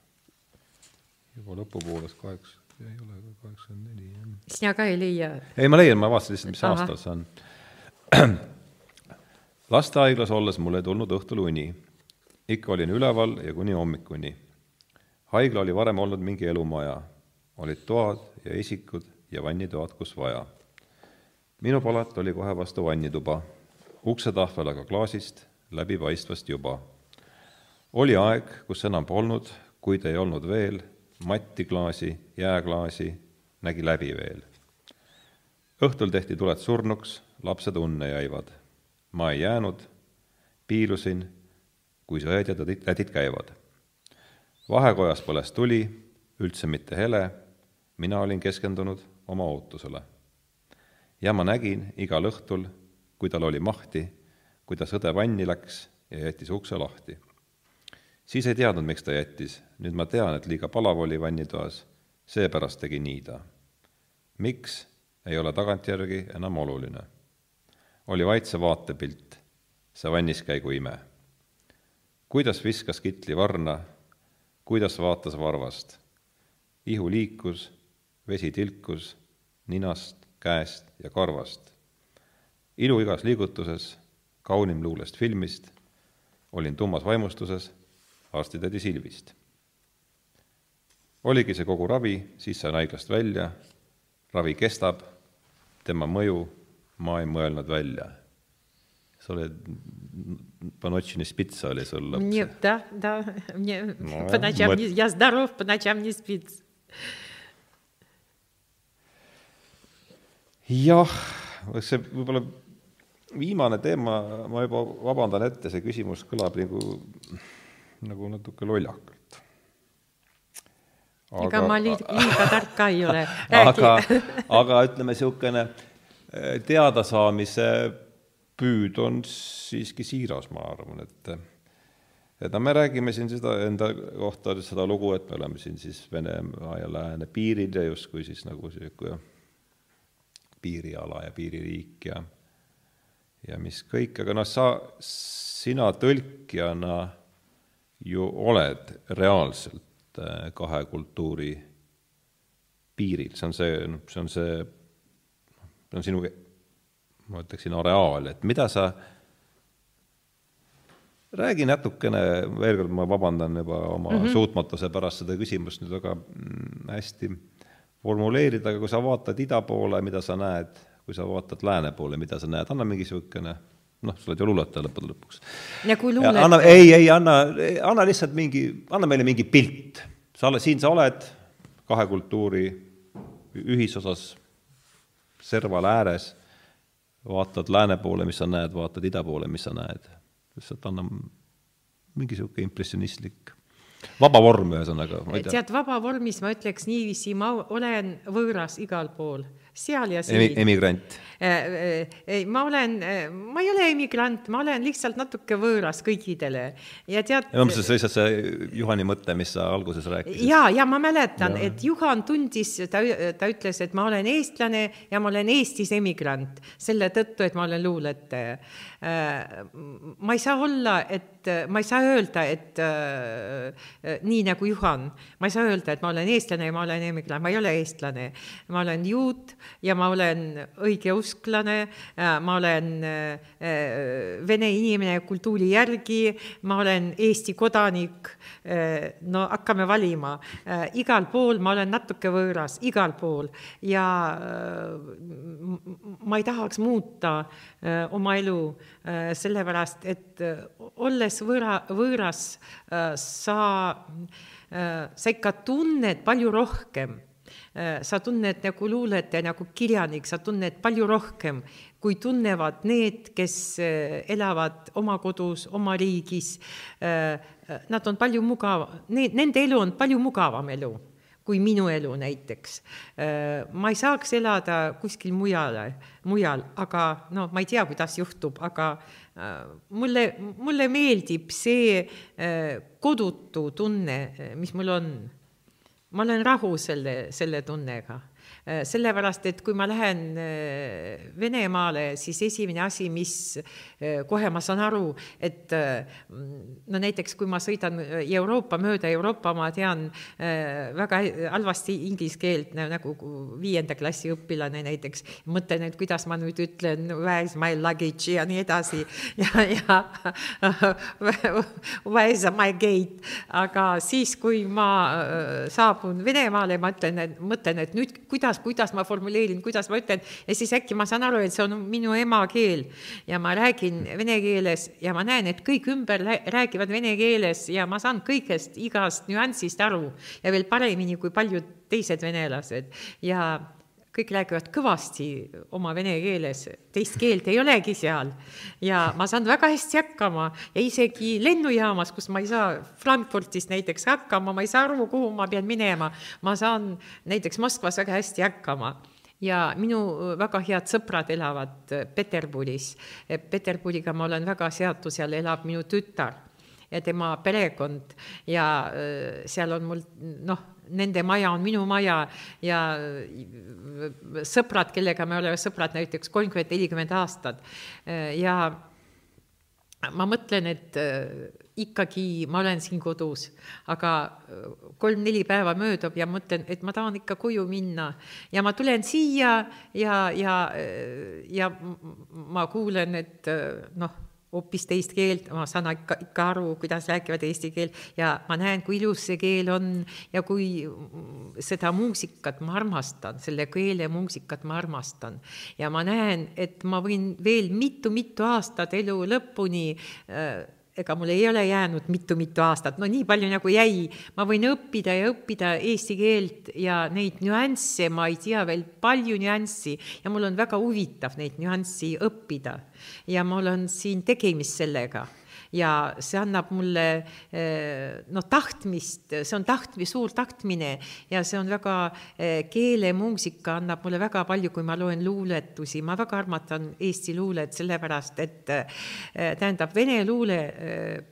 juba lõpupooles kaheksa, ei ole kaheksakümmend neli, jah. Sina ka ei leia? ei, ma leian, ma vaatasin lihtsalt, mis Ahah. aastal see on. lastehaiglas olles mul ei tulnud õhtul uni. ikka olin üleval ja kuni hommikuni. haigla oli varem olnud mingi elumaja, olid toad ja isikud ja vannitoad, kus vaja. Minu palat oli kohe vastu vannituba, uksetahvel aga klaasist, läbipaistvast juba. oli aeg, kus enam polnud, kuid ei olnud veel, matti klaasi, jääklaasi, nägi läbi veel õhtul tehti tuled surnuks, lapsed unne jäivad. ma ei jäänud, piilusin, kui su õed ja tädid, tädid käivad. vahekojas põles tuli, üldse mitte hele, mina olin keskendunud oma ootusele. Ja ma nägin igal õhtul, kui tal oli mahti, kuidas õde vanni läks ja jättis ukse lahti. siis ei teadnud, miks ta jättis, nüüd ma tean, et liiga palav oli vannitoas, seepärast tegi nii ta. miks, ei ole tagantjärgi enam oluline. oli vaid see vaatepilt, see vanniskäigu ime. kuidas viskas kitli varna, kuidas vaatas varvast. ihu liikus, vesi tilkus ninast, käest ja karvast. ilu igas liigutuses, kaunim luulest filmist, olin tummas vaimustuses arstitädi Silvist. oligi see kogu ravi, siis sain haiglast välja, ravi kestab, tema mõju ma ei mõelnud välja. sa oled, Panotšini spitsa oli sul laps? Мне, да, да, мне Ну, по ночам, мы- не, я здоров, по ночам не спится. Jah, see võib-olla viimane teema, ma juba vabandan ette, see küsimus kõlab nagu, nagu natuke lollakalt. ega ma liiga, liiga tark ka ei ole. aga, aga ütleme, niisugune eh, teadasaamise püüd on siiski siiras, ma arvan, et et no me räägime siin seda enda kohta, seda lugu, et me oleme siin siis Venemaa ja Lääne piiril ja justkui siis nagu niisugune piiriala ja piiririik ja ja mis kõik, aga noh, sa, sina tõlkijana ju oled reaalselt äh, kahe kultuuri piiril, see on see, see on see, see on sinu, ma ütleksin, areaal, et mida sa, räägi natukene, veel kord ma vabandan juba oma mm -hmm. suutmatuse pärast seda küsimust nüüd väga mm, hästi formuleerida, aga kui sa vaatad ida poole, mida sa näed, kui sa vaatad lääne poole, mida sa näed, anna mingi niisugune noh, sa oled ju luuletaja lõppude lõpuks. ja kui Ja luuled anna, ei, ei anna, anna lihtsalt mingi, anna meile mingi pilt. sa oled, siin sa oled kahe kultuuri ühisosas serval ääres, vaatad lääne poole, mis sa näed, vaatad ida poole, mis sa näed. lihtsalt anna mingi niisugune impressionistlik, vaba vorm ühesõnaga, tead, vabavormis ma ütleks niiviisi, ma olen võõras igal pool, seal ja Emi, siin. emigrant. ei, ma olen, ma ei ole emigrant, ma olen lihtsalt natuke võõras kõikidele ja tead. ja ma mõtlesin lihtsalt see Juhani mõte, mis sa alguses rääkisid. ja, ja ma mäletan, et Juhan tundis, ta, ta ütles, et ma olen eestlane ja ma olen Eestis emigrant selle tõttu, et ma olen luuletaja. ma ei saa olla, et ma ei saa öelda, et äh, nii nagu Juhan, ma ei saa öelda, et ma olen eestlane ja ma olen emigrant, ma ei ole eestlane. ma olen juut ja ma olen õigeusklane, ma olen vene inimene kultuuri järgi, ma olen Eesti kodanik, no hakkame valima. igal pool ma olen natuke võõras, igal pool. Ja ma ei tahaks muuta oma elu sellepärast, et olles võõra, võõras, sa, sa ikka tunned palju rohkem Äh, sa tunned nagu luuletaja, nagu kirjanik, sa tunned palju rohkem, kui tunnevad need, kes äh, elavad oma kodus, oma riigis. Äh, nad on palju mugav, nende elu on palju mugavam elu kui minu elu näiteks. ma ei saaks elada kuskil mujale, mujal, aga no ma ei tea, kuidas juhtub, aga mulle, mulle meeldib see kodutu tunne, mis mul on ma olen rahul selle, selle tunnega Äh, sellepärast, et kui ma lähen äh, Venemaale, siis esimene asi, mis äh, kohe ma saan aru, et no näiteks kui ma sõidan Euroopa mööda Euroopa, ma tean väga halvasti inglise keelt nagu viienda klassi õpilane näiteks, mõtlen, et kuidas ma nüüd ütlen where is my luggage? ja nii edasi. Ja, ja where is my gate, aga siis, kui ma saabun Venemaale, ma ütlen, mõtlen, et nüüd kuidas kuidas, kuidas ma formuleerin, kuidas ma ütlen. Ja siis äkki ma saan aru, et see on minu emakeel. Ja ma räägin vene keeles ja ma näen, et kõik ümber räägivad vene keeles ja ma saan kõigest, igast nüansist aru. Ja veel paremini kui paljud teised venelased. Ja kõik räägivad kõvasti oma vene keeles, teist keelt ei olegi seal. ja ma saan väga hästi hakkama ja isegi lennujaamas, kus ma ei saa Frankfurdist näiteks hakkama, ma ei saa aru, kuhu ma pean minema, ma saan näiteks Moskvas väga hästi hakkama ja minu väga head sõbrad elavad Peterburis. Peterburiga ma olen väga seotud, seal elab minu tütar ja tema perekond ja äh, seal on mul noh, nende maja on minu maja ja äh, sõbrad, kellega me oleme sõbrad näiteks kolmkümmend, nelikümmend aastat. Ja ma mõtlen, et äh, ikkagi ma olen siin kodus, aga kolm-neli päeva möödub ja mõtlen, et ma tahan ikka koju minna. Ja ma tulen siia ja, ja, ja ma kuulen, et noh hoopis teist keelt, ma saan ikka, ikka aru, kuidas räägivad eesti keelt ja ma näen, kui ilus see keel on ja kui seda muusikat ma armastan, selle keele muusikat ma armastan. ja ma näen, et ma võin veel mitu-mitu aastat elu lõpuni äh, ega mul ei ole jäänud mitu-mitu aastat, no nii palju nagu jäi, ma võin õppida ja õppida eesti keelt ja neid nüansse, ma ei tea veel palju nüanssi. Ja mul on väga huvitav neid nüanssi õppida. ja mul on siin tegemist sellega ja see annab mulle eh, noh, tahtmist, see on tahtmi-, suur tahtmine ja see on väga, eh, keelemuusika annab mulle väga palju, kui ma loen luuletusi, ma väga armatan Eesti luulet, sellepärast et eh, tähendab, vene luule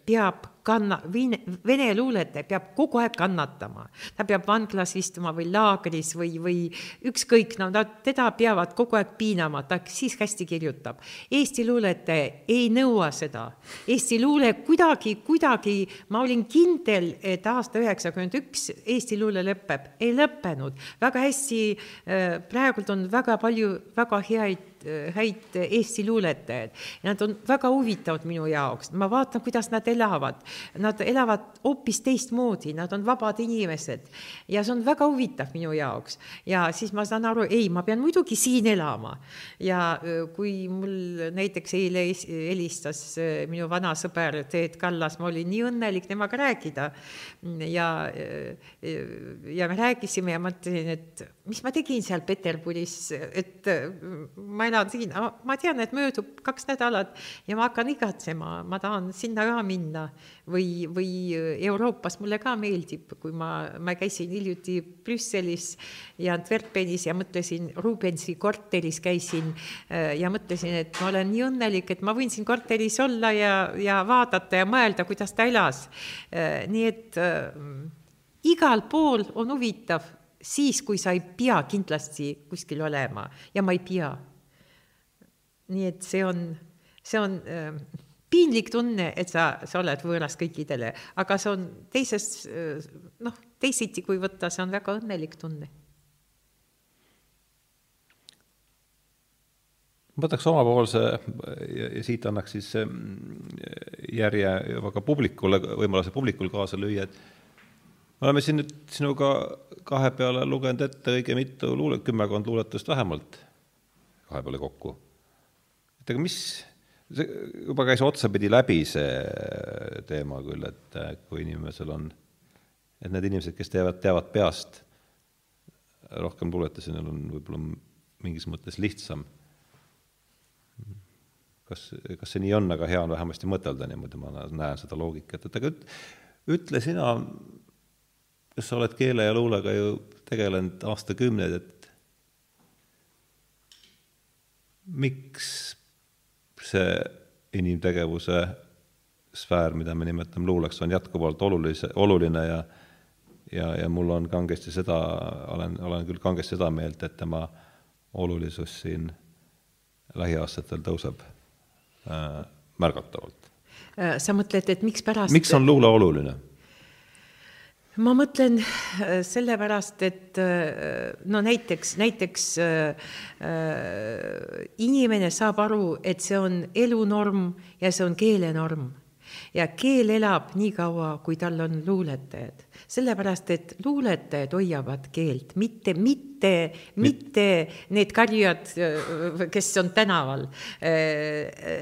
peab kanna-, vene, luuletaja peab kogu aeg kannatama. ta peab vanglas istuma või laagris või, või ükskõik, no nad, teda peavad kogu aeg piinama, ta siis hästi kirjutab. Eesti luuletaja ei nõua seda. Eesti luule kuidagi, kuidagi, ma olin kindel, et aasta üheksakümmend üks Eesti luule lõpeb, ei lõppenud. väga hästi, äh, praegult on väga palju väga häid häid Eesti luuletajaid. Nad on väga huvitavad minu jaoks, ma vaatan, kuidas nad elavad. Nad elavad hoopis teistmoodi, nad on vabad inimesed ja see on väga huvitav minu jaoks. ja siis ma saan aru, ei, ma pean muidugi siin elama. ja kui mul näiteks eile helistas minu vana sõber Teet Kallas, ma olin nii õnnelik temaga rääkida. ja, ja me rääkisime ja mõtlesin, et mis ma tegin seal Peterburis, et ma elan siin, ma tean, et möödub kaks nädalat ja ma hakkan igatsema, ma tahan sinna ka minna või, või Euroopas mulle ka meeldib, kui ma, ma käisin hiljuti Brüsselis ja Antwerpenis ja mõtlesin, Rubensi korteris käisin äh, ja mõtlesin, et ma olen nii õnnelik, et ma võin siin korteris olla ja, ja vaadata ja mõelda, kuidas ta elas. Äh, nii et äh, igal pool on huvitav siis, kui sa ei pea kindlasti kuskil olema ja ma ei pea. nii et see on, see on äh, piinlik tunne, et sa, sa oled võõras kõikidele, aga see on teises äh, noh, teisiti kui võtta, see on väga õnnelik tunne ma võtaks omapoolse ja, ja siit annaks siis mm, järje ka publikule, võimaluse publikul kaasa lüüa, et me oleme siin nüüd sinuga kahe peale lugenud ette õige mitu luule, kümmekond luuletust vähemalt. Kahe peale kokku. et aga mis, see juba käis otsapidi läbi, see teema küll, et kui inimesel on, et need inimesed, kes teevad, teavad peast rohkem luuletusi, neil on võib-olla mingis mõttes lihtsam. Kas, kas see nii on, aga hea on vähemasti mõtelda niimoodi, ma näen seda loogikat, et aga ütle sina, sa oled keele ja luulega ju tegelenud aastakümneid, et miks see inimtegevuse sfäär, mida me nimetame luuleks, on jätkuvalt olulise, oluline ja ja, ja mul on kangesti seda, olen, olen küll kangesti seda meelt, et tema olulisus siin lähiaastatel tõuseb Äh, märgatavalt. Äh, sa mõtled, et mikspärast miks on luule oluline? Ma mõtlen äh, sellepärast, et no näiteks, näiteks äh, inimene saab aru, et see on elunorm ja see on keelenorm ja keel elab nii kaua, kui tal on luuletajad. Sellepärast, et luuletajad hoiavad keelt, mitte, mitte, mitte need karjujad, kes on tänaval.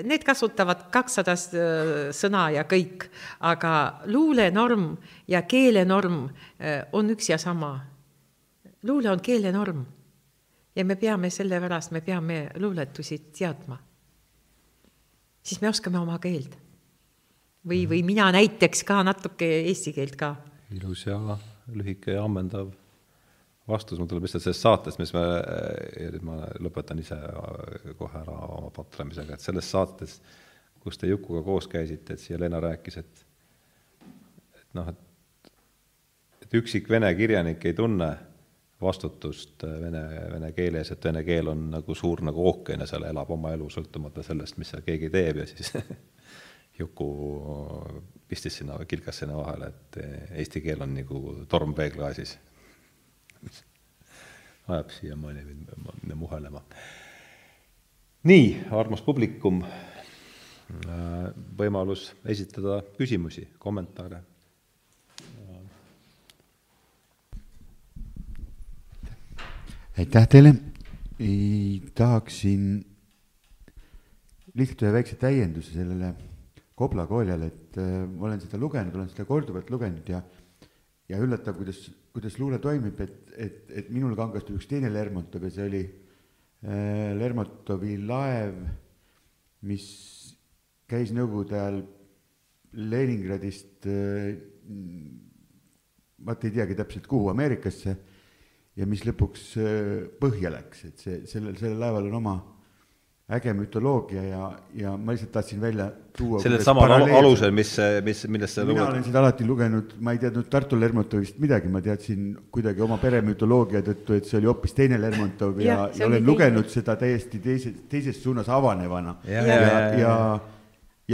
Need kasutavad kakssada sõna ja kõik, aga luulenorm ja keelenorm on üks ja sama. luule on keelenorm ja me peame sellepärast, me peame luuletusi teadma. siis me oskame oma keelt või, või mina näiteks ka natuke eesti keelt ka. Ilus ja lühike ja ammendav vastus, mul tuleb lihtsalt sellest saatest, mis me, ja nüüd ma lõpetan ise kohe ära oma patlemisega, et selles saates, kus te Jukuga koos käisite, et siia Lena rääkis, et et noh, et et üksik vene kirjanik ei tunne vastutust vene, vene keele ees, et vene keel on nagu suur nagu ookean ja seal elab oma elu, sõltumata sellest, mis seal keegi teeb ja siis Juku pistis sinna, kilkas sinna vahele, et eesti keel on nagu torm peeglaasis. ajab siiamaani mind muhelema. nii, armas publikum, võimalus esitada küsimusi, kommentaare. aitäh teile, tahaksin lihtsalt ühe väikse täienduse sellele Kopla kooliajal, et äh, ma olen seda lugenud, olen seda korduvalt lugenud ja ja üllatav, kuidas, kuidas luule toimib, et, et, et minul kangastub üks teine Lermontov ja see oli äh, Lermontovi laev, mis käis Nõukogude ajal Leningradist äh,, vaat ei teagi täpselt kuhu, Ameerikasse, ja mis lõpuks äh, põhja läks, et see, sellel, sellel laeval on oma äge mütoloogia ja, ja ma lihtsalt tahtsin välja tuua. sellel samal alusel, mis, mis, millest sa mina luged? olen seda alati lugenud, ma ei teadnud Tartu Lermontovist midagi, ma teadsin kuidagi oma pere mütoloogia tõttu, et see oli hoopis teine Lermontov ja, ja, ja olen lugenud teine. seda täiesti teise, teises suunas avanevana. ja, ja, ja, ja, ja,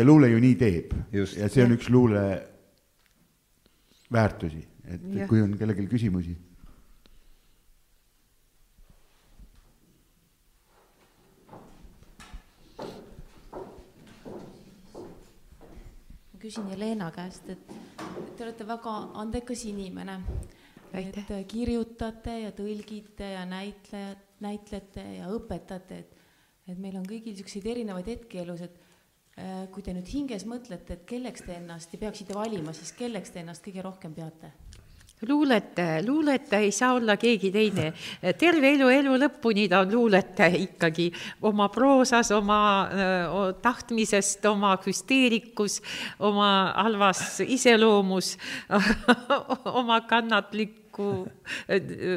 ja luule ju nii teeb. ja see on üks luule väärtusi, et ja. kui on kellelgi küsimusi küsin Jelena käest, et te olete väga andekas inimene. et kirjutate ja tõlgite ja näitlejad, näitlete ja õpetate, et, et meil on kõigil niisuguseid erinevaid hetki elus, et äh, kui te nüüd hinges mõtlete, et kelleks te ennast ja peaksite valima, siis kelleks te ennast kõige rohkem peate? Luuletaja, luuletaja ei saa olla keegi teine. terve elu, elu lõpuni ta on luuletaja ikkagi oma proosas, oma tahtmisest, oma hüsteerikus, oma halvas iseloomus oma kannatlik nagu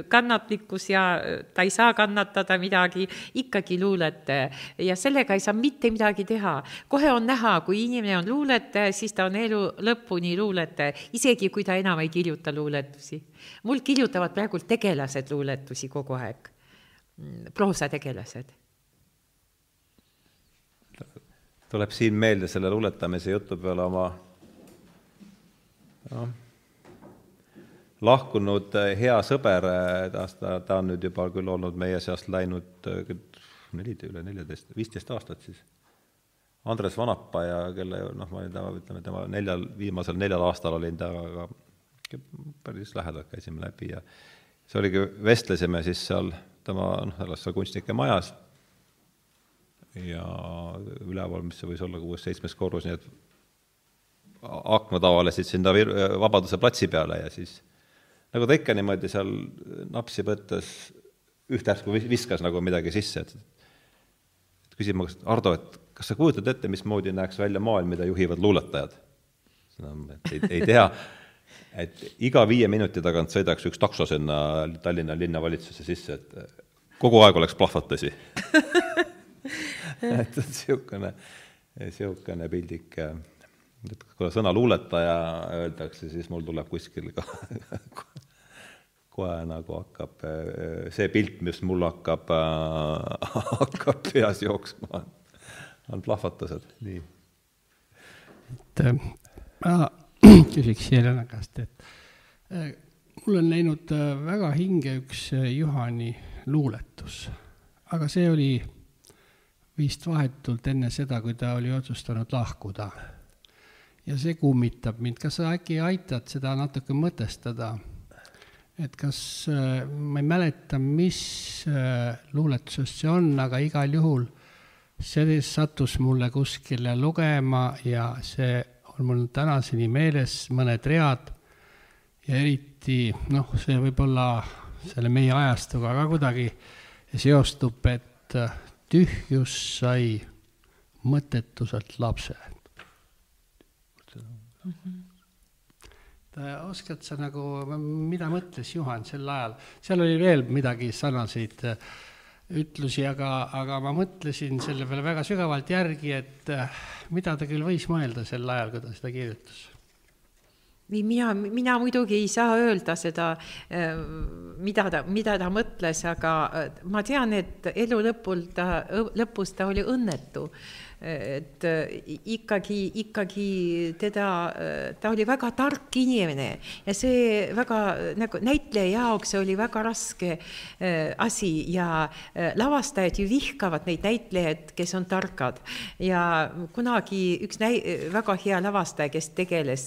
kannatlikkus ja ta ei saa kannatada midagi, ikkagi luuletaja. ja sellega ei saa mitte midagi teha. kohe on näha, kui inimene on luuletaja, siis ta on elu lõpuni luuletaja, isegi kui ta enam ei kirjuta luuletusi. mul kirjutavad praegu tegelased luuletusi kogu aeg, proosategelased tuleb siin meelde selle luuletamise jutu peale oma noh, lahkunud eh, hea sõber, eh, ta, ta on nüüd juba küll olnud meie seast läinud eh, neli, üle neljateist, viisteist aastat siis. Andres Vanapa ja kelle noh, ma olin tema, ütleme tema neljal, viimasel neljal aastal olin temaga päris lähedalt käisime läbi ja see oligi, vestlesime siis seal tema noh, selles seal kunstnike majas ja üleval, mis see võis olla, kuues-seitsmes korrus, nii et aknad avanesid sinna Vabaduse platsi peale ja siis nagu ta ikka niimoodi seal napsi võttes ühtärsku viskas nagu midagi sisse, et et küsima, kas Ardo, et kas sa kujutad ette, mismoodi näeks välja maailm, mida juhivad luuletajad? et ei, ei tea, et iga viie minuti tagant sõidaks üks takso sinna Tallinna linnavalitsusse sisse, et kogu aeg oleks plahvatusi et niisugune, niisugune pildik et kui sõna luuletaja öeldakse, siis mul tuleb kuskil ka kohe nagu hakkab see pilt, mis mul hakkab, hakkab peas jooksma, on plahvatused, nii. et äh, ma küsiks Jelena käest, et äh, mul on läinud äh, väga hinge üks Juhani luuletus, aga see oli vist vahetult enne seda, kui ta oli otsustanud lahkuda ja see kummitab mind, kas sa äkki aitad seda natuke mõtestada? et kas, äh, ma ei mäleta, mis äh, luuletusest see on, aga igal juhul see sattus mulle kuskile lugema ja see on mul tänaseni meeles, mõned read ja eriti noh, see võib-olla selle meie ajastuga ka kuidagi seostub, et äh, tühjus sai mõttetuselt lapse. Oskad sa nagu, mida mõtles Juhan sel ajal, seal oli veel midagi sarnaseid äh, ütlusi, aga, aga ma mõtlesin selle peale väga sügavalt järgi, et äh, mida ta küll võis mõelda sel ajal, kui ta seda kirjutas. Nii mina, mina muidugi ei saa öelda seda, äh, mida ta, mida ta mõtles, aga ma tean, et elu lõpul ta, lõpus ta oli õnnetu et äh, ikkagi, ikkagi teda, äh, ta oli väga tark inimene ja see väga nagu näitleja jaoks oli väga raske äh, asi ja lavastajad ju vihkavad neid näitlejaid, kes on targad. ja kunagi üks näi-, väga hea lavastaja, kes tegeles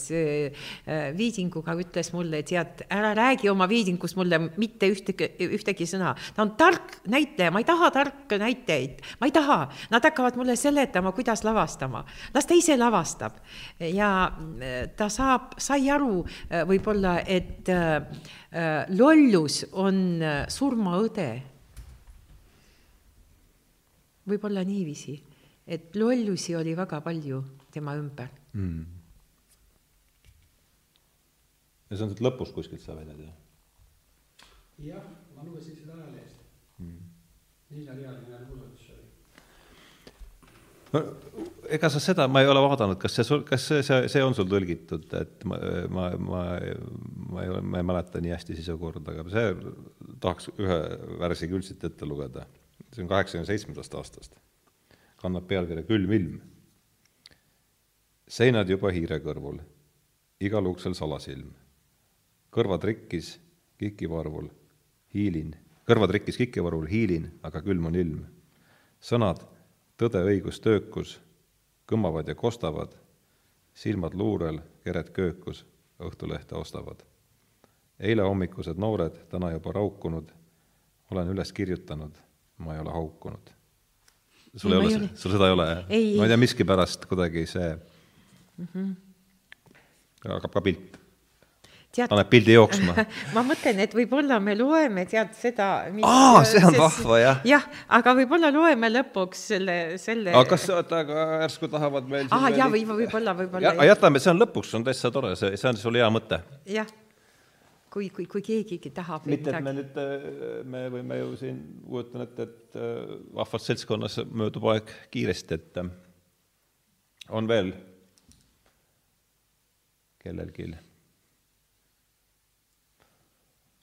viidinguga, ütles mulle, tead, ära räägi oma viidingus mulle mitte ühtegi, ühtegi sõna. ta on tark näitleja, ma ei taha tarka näitlejaid, ma ei taha, nad hakkavad mulle seletama, mõtlema, kuidas lavastama. las ta ise lavastab ja äh, ta saab, sai aru äh, võib-olla, et äh, lollus on surmaõde. võib-olla niiviisi, et lollusi oli väga palju tema ümber mm.. ja see on sealt lõpus kuskilt sa väidad, jah? jah, ma lugesin seda ajalehest mm.. neljarealine luuletus no ega sa seda, ma ei ole vaadanud, kas see sul, kas see, see, see on sul tõlgitud, et ma, ma, ma, ma ei ole, ma ei mäleta nii hästi sisukorda, aga see tahaks ühe värsi küll siit ette lugeda. see on kaheksakümne seitsmendast aastast. kannab pealkirja Külm ilm. seinad juba hiire kõrvul, igal uksel salasilm. kõrvad rikkis kikivarvul, hiilin, kõrvad rikkis kikivarvul, hiilin, aga külm on ilm. sõnad tõde, õigus, töökus kõmmavad ja kostavad, silmad luurel, kered köökus, Õhtulehte ostavad. eile hommikused noored, täna juba raukunud, olen üles kirjutanud, ma ei ole haukunud. sul ei, ei ole, sul seda ei ole, jah? ma ei tea, miskipärast kuidagi see mm -hmm. hakkab ka pilt tead, paneb pildi jooksma ma mõtlen, et võib-olla me loeme, tead, seda aa, see on vahva, jah. jah, aga võib-olla loeme lõpuks selle, selle aga kas, oota, aga järsku tahavad meil aa, jaa, või võib-olla, võib-olla ja, jätame, see on lõpuks, see on täitsa tore, see, see on sul hea mõte. jah, kui, kui, kui keegigi tahab mitte, et me nüüd, äh, me võime ju siin, kujutan ette, et äh, vahvas seltskonnas möödub aeg kiiresti, et äh, on veel kellelgi aga. ma lihtsalt tahtsin öelda, et see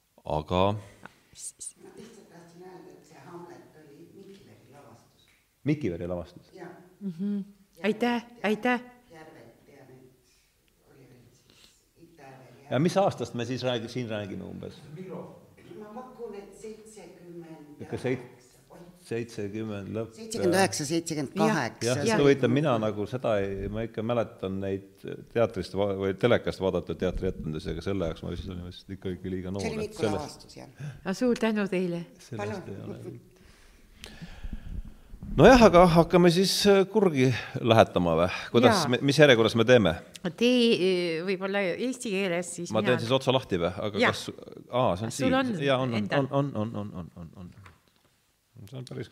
Hamlet oli Mikleri lavastus. Mikiveri lavastus? jah mm -hmm.. aitäh, aitäh. Ja mis aastast me siis räägi-, siin räägime umbes? ma pakun, et seitsekümmend ikka seit-, seitsekümmend lõpp. seitsekümmend üheksa, seitsekümmend kaheksa. jah, huvitav, mina nagu seda ei, ma ikka mäletan neid teatrist va- või telekast vaadatud teatrietendusi, aga selle jaoks ma vist olin vist ikkagi liiga noor. see oli Mikko lavastus, jah. suur tänu teile. sellest ei ole nojah, aga hakkame siis äh, kurgi lähetama või? kuidas, mis järjekorras me teeme? Tee võib-olla eesti keeles, siis ma mina... teen siis otsa lahti või, aga Ja. kas, aa, see on siin, jaa, on, on, on, on, on, on, on, on, on. See on päris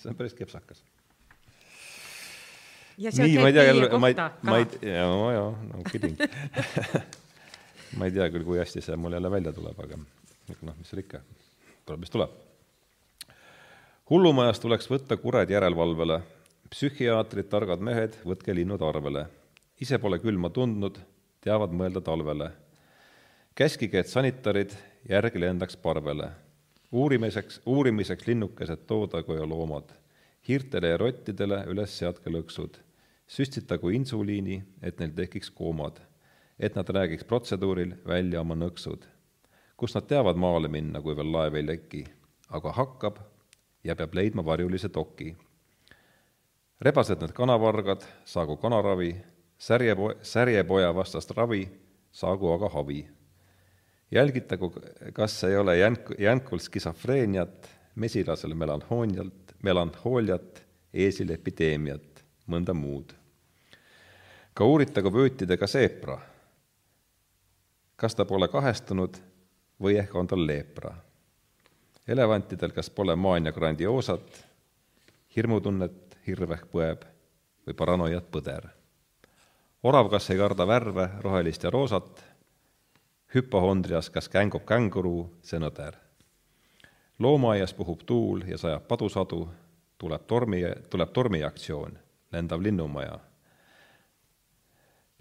see on päris kepsakas. ja see on nii, ma ei tea, teie kohta ma ei, ka. jaa, jaa, no kidding ma ei tea küll, kui hästi see mul jälle välja tuleb, aga noh, mis seal ikka, tuleb, mis tuleb. hullumajas tuleks võtta kured järelevalvele, psühhiaatrid, targad mehed, võtke linnud arvele. ise pole külma tundnud, teavad mõelda talvele. käskige, et sanitarid järgi lendaks parvele. Uurimiseks, uurimiseks linnukesed toodagu ja loomad. hiirtele ja rottidele üles seadke lõksud. süstitagu insuliini, et neil tekiks koomad. et nad räägiks protseduuril välja oma nõksud. kust nad teavad maale minna, kui veel laev ei leki, aga hakkab ja peab leidma varjulise doki. rebased need kanavargad, saagu kanaravi, särjepo-, särjepoja vastast ravi, saagu aga havi jälgitagu, kas ei ole jänk-, jänkul skisofreeniat, mesilasel melanhoonialt, melanhooliat, eesil epideemiat, mõnda muud. ka uuritagu vöötidega seepra. kas ta pole kahestunud või ehk on tal leepra. elevantidel kas pole maania grandioosat, hirmutunnet hirv ehk põeb või paranoiat põder. orav kas ei karda värve, rohelist ja roosat, hüpohondrias kas kängub känguru, see nõder. loomaaias puhub tuul ja sajab padusadu, tuleb tormi, tuleb tormiaktsioon, lendav linnumaja.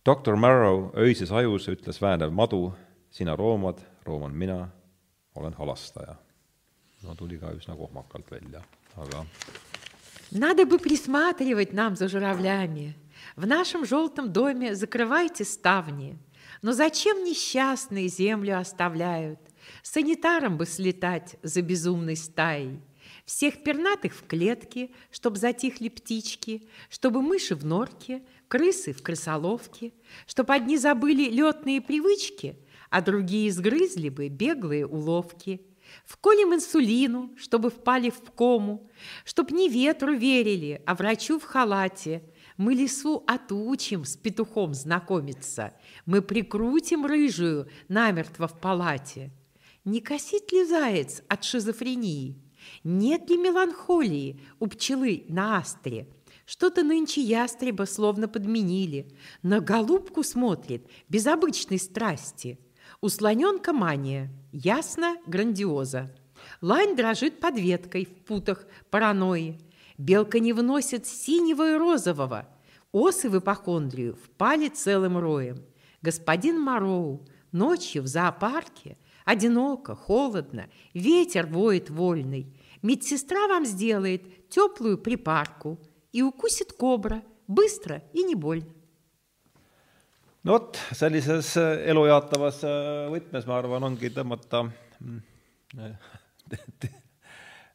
doktor Marrow öises ajus ütles väänev madu, sina roomad, rooman mina, olen halastaja. no tuli ka üsna kohmakalt välja, aga Надо бы присматривать нам за журавлями. В нашем желтом доме закрывайте ставни. Но зачем несчастные землю оставляют? Санитарам бы слетать за безумной стаей. Всех пернатых в клетке, чтоб затихли птички, чтобы мыши в норке, крысы в крысоловке, чтоб одни забыли летные привычки, а другие сгрызли бы беглые уловки. Вколем инсулину, чтобы впали в кому, чтоб не ветру верили, а врачу в халате. Мы лису отучим с петухом знакомиться, мы прикрутим рыжую намертво в палате. Не косит ли заяц от шизофрении? Нет ли меланхолии у пчелы на астре? Что-то нынче ястреба словно подменили. На голубку смотрит без обычной страсти. У слоненка мания, ясно грандиоза. Лань дрожит под веткой в путах паранойи. Белка не выносит синего и розового. Осы в ипохондрию впали целым роем. Господин Мороу ночью в зоопарке одиноко, холодно, ветер воет вольный. Медсестра вам сделает теплую припарку и укусит кобра быстро и не больно. no vot, sellises äh, elujaatavas äh, võtmes, ma arvan, ongi tõmmata mm,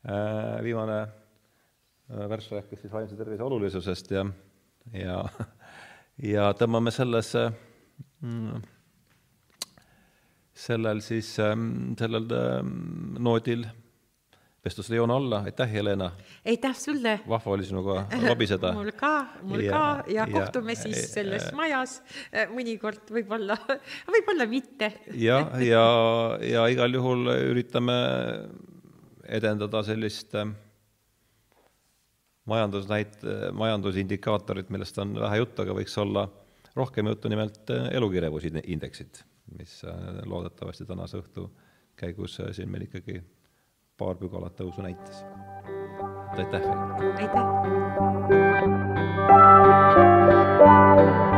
äh, viimane värss rääkis siis vaimse tervise olulisusest ja, ja, ja tõmbame selles mm, sellel siis, sellel mm, noodil vestlusele joone alla, aitäh, Helena! aitäh sulle! vahva oli sinuga lobiseda. mul ka, mul Ja- ka ja ja- kohtume siis ja- selles majas eh, mõnikord võib-olla, võib-olla mitte. jah, ja, ja igal juhul üritame edendada sellist äh, majandusnäit-, majandusindikaatorit, millest on vähe juttu, aga võiks olla rohkem juttu, nimelt äh, elukirjavusindeksit, mis äh, loodetavasti tänase õhtu käigus äh, siin meil ikkagi paar pügalat tõusu näitas. aitäh! aitäh!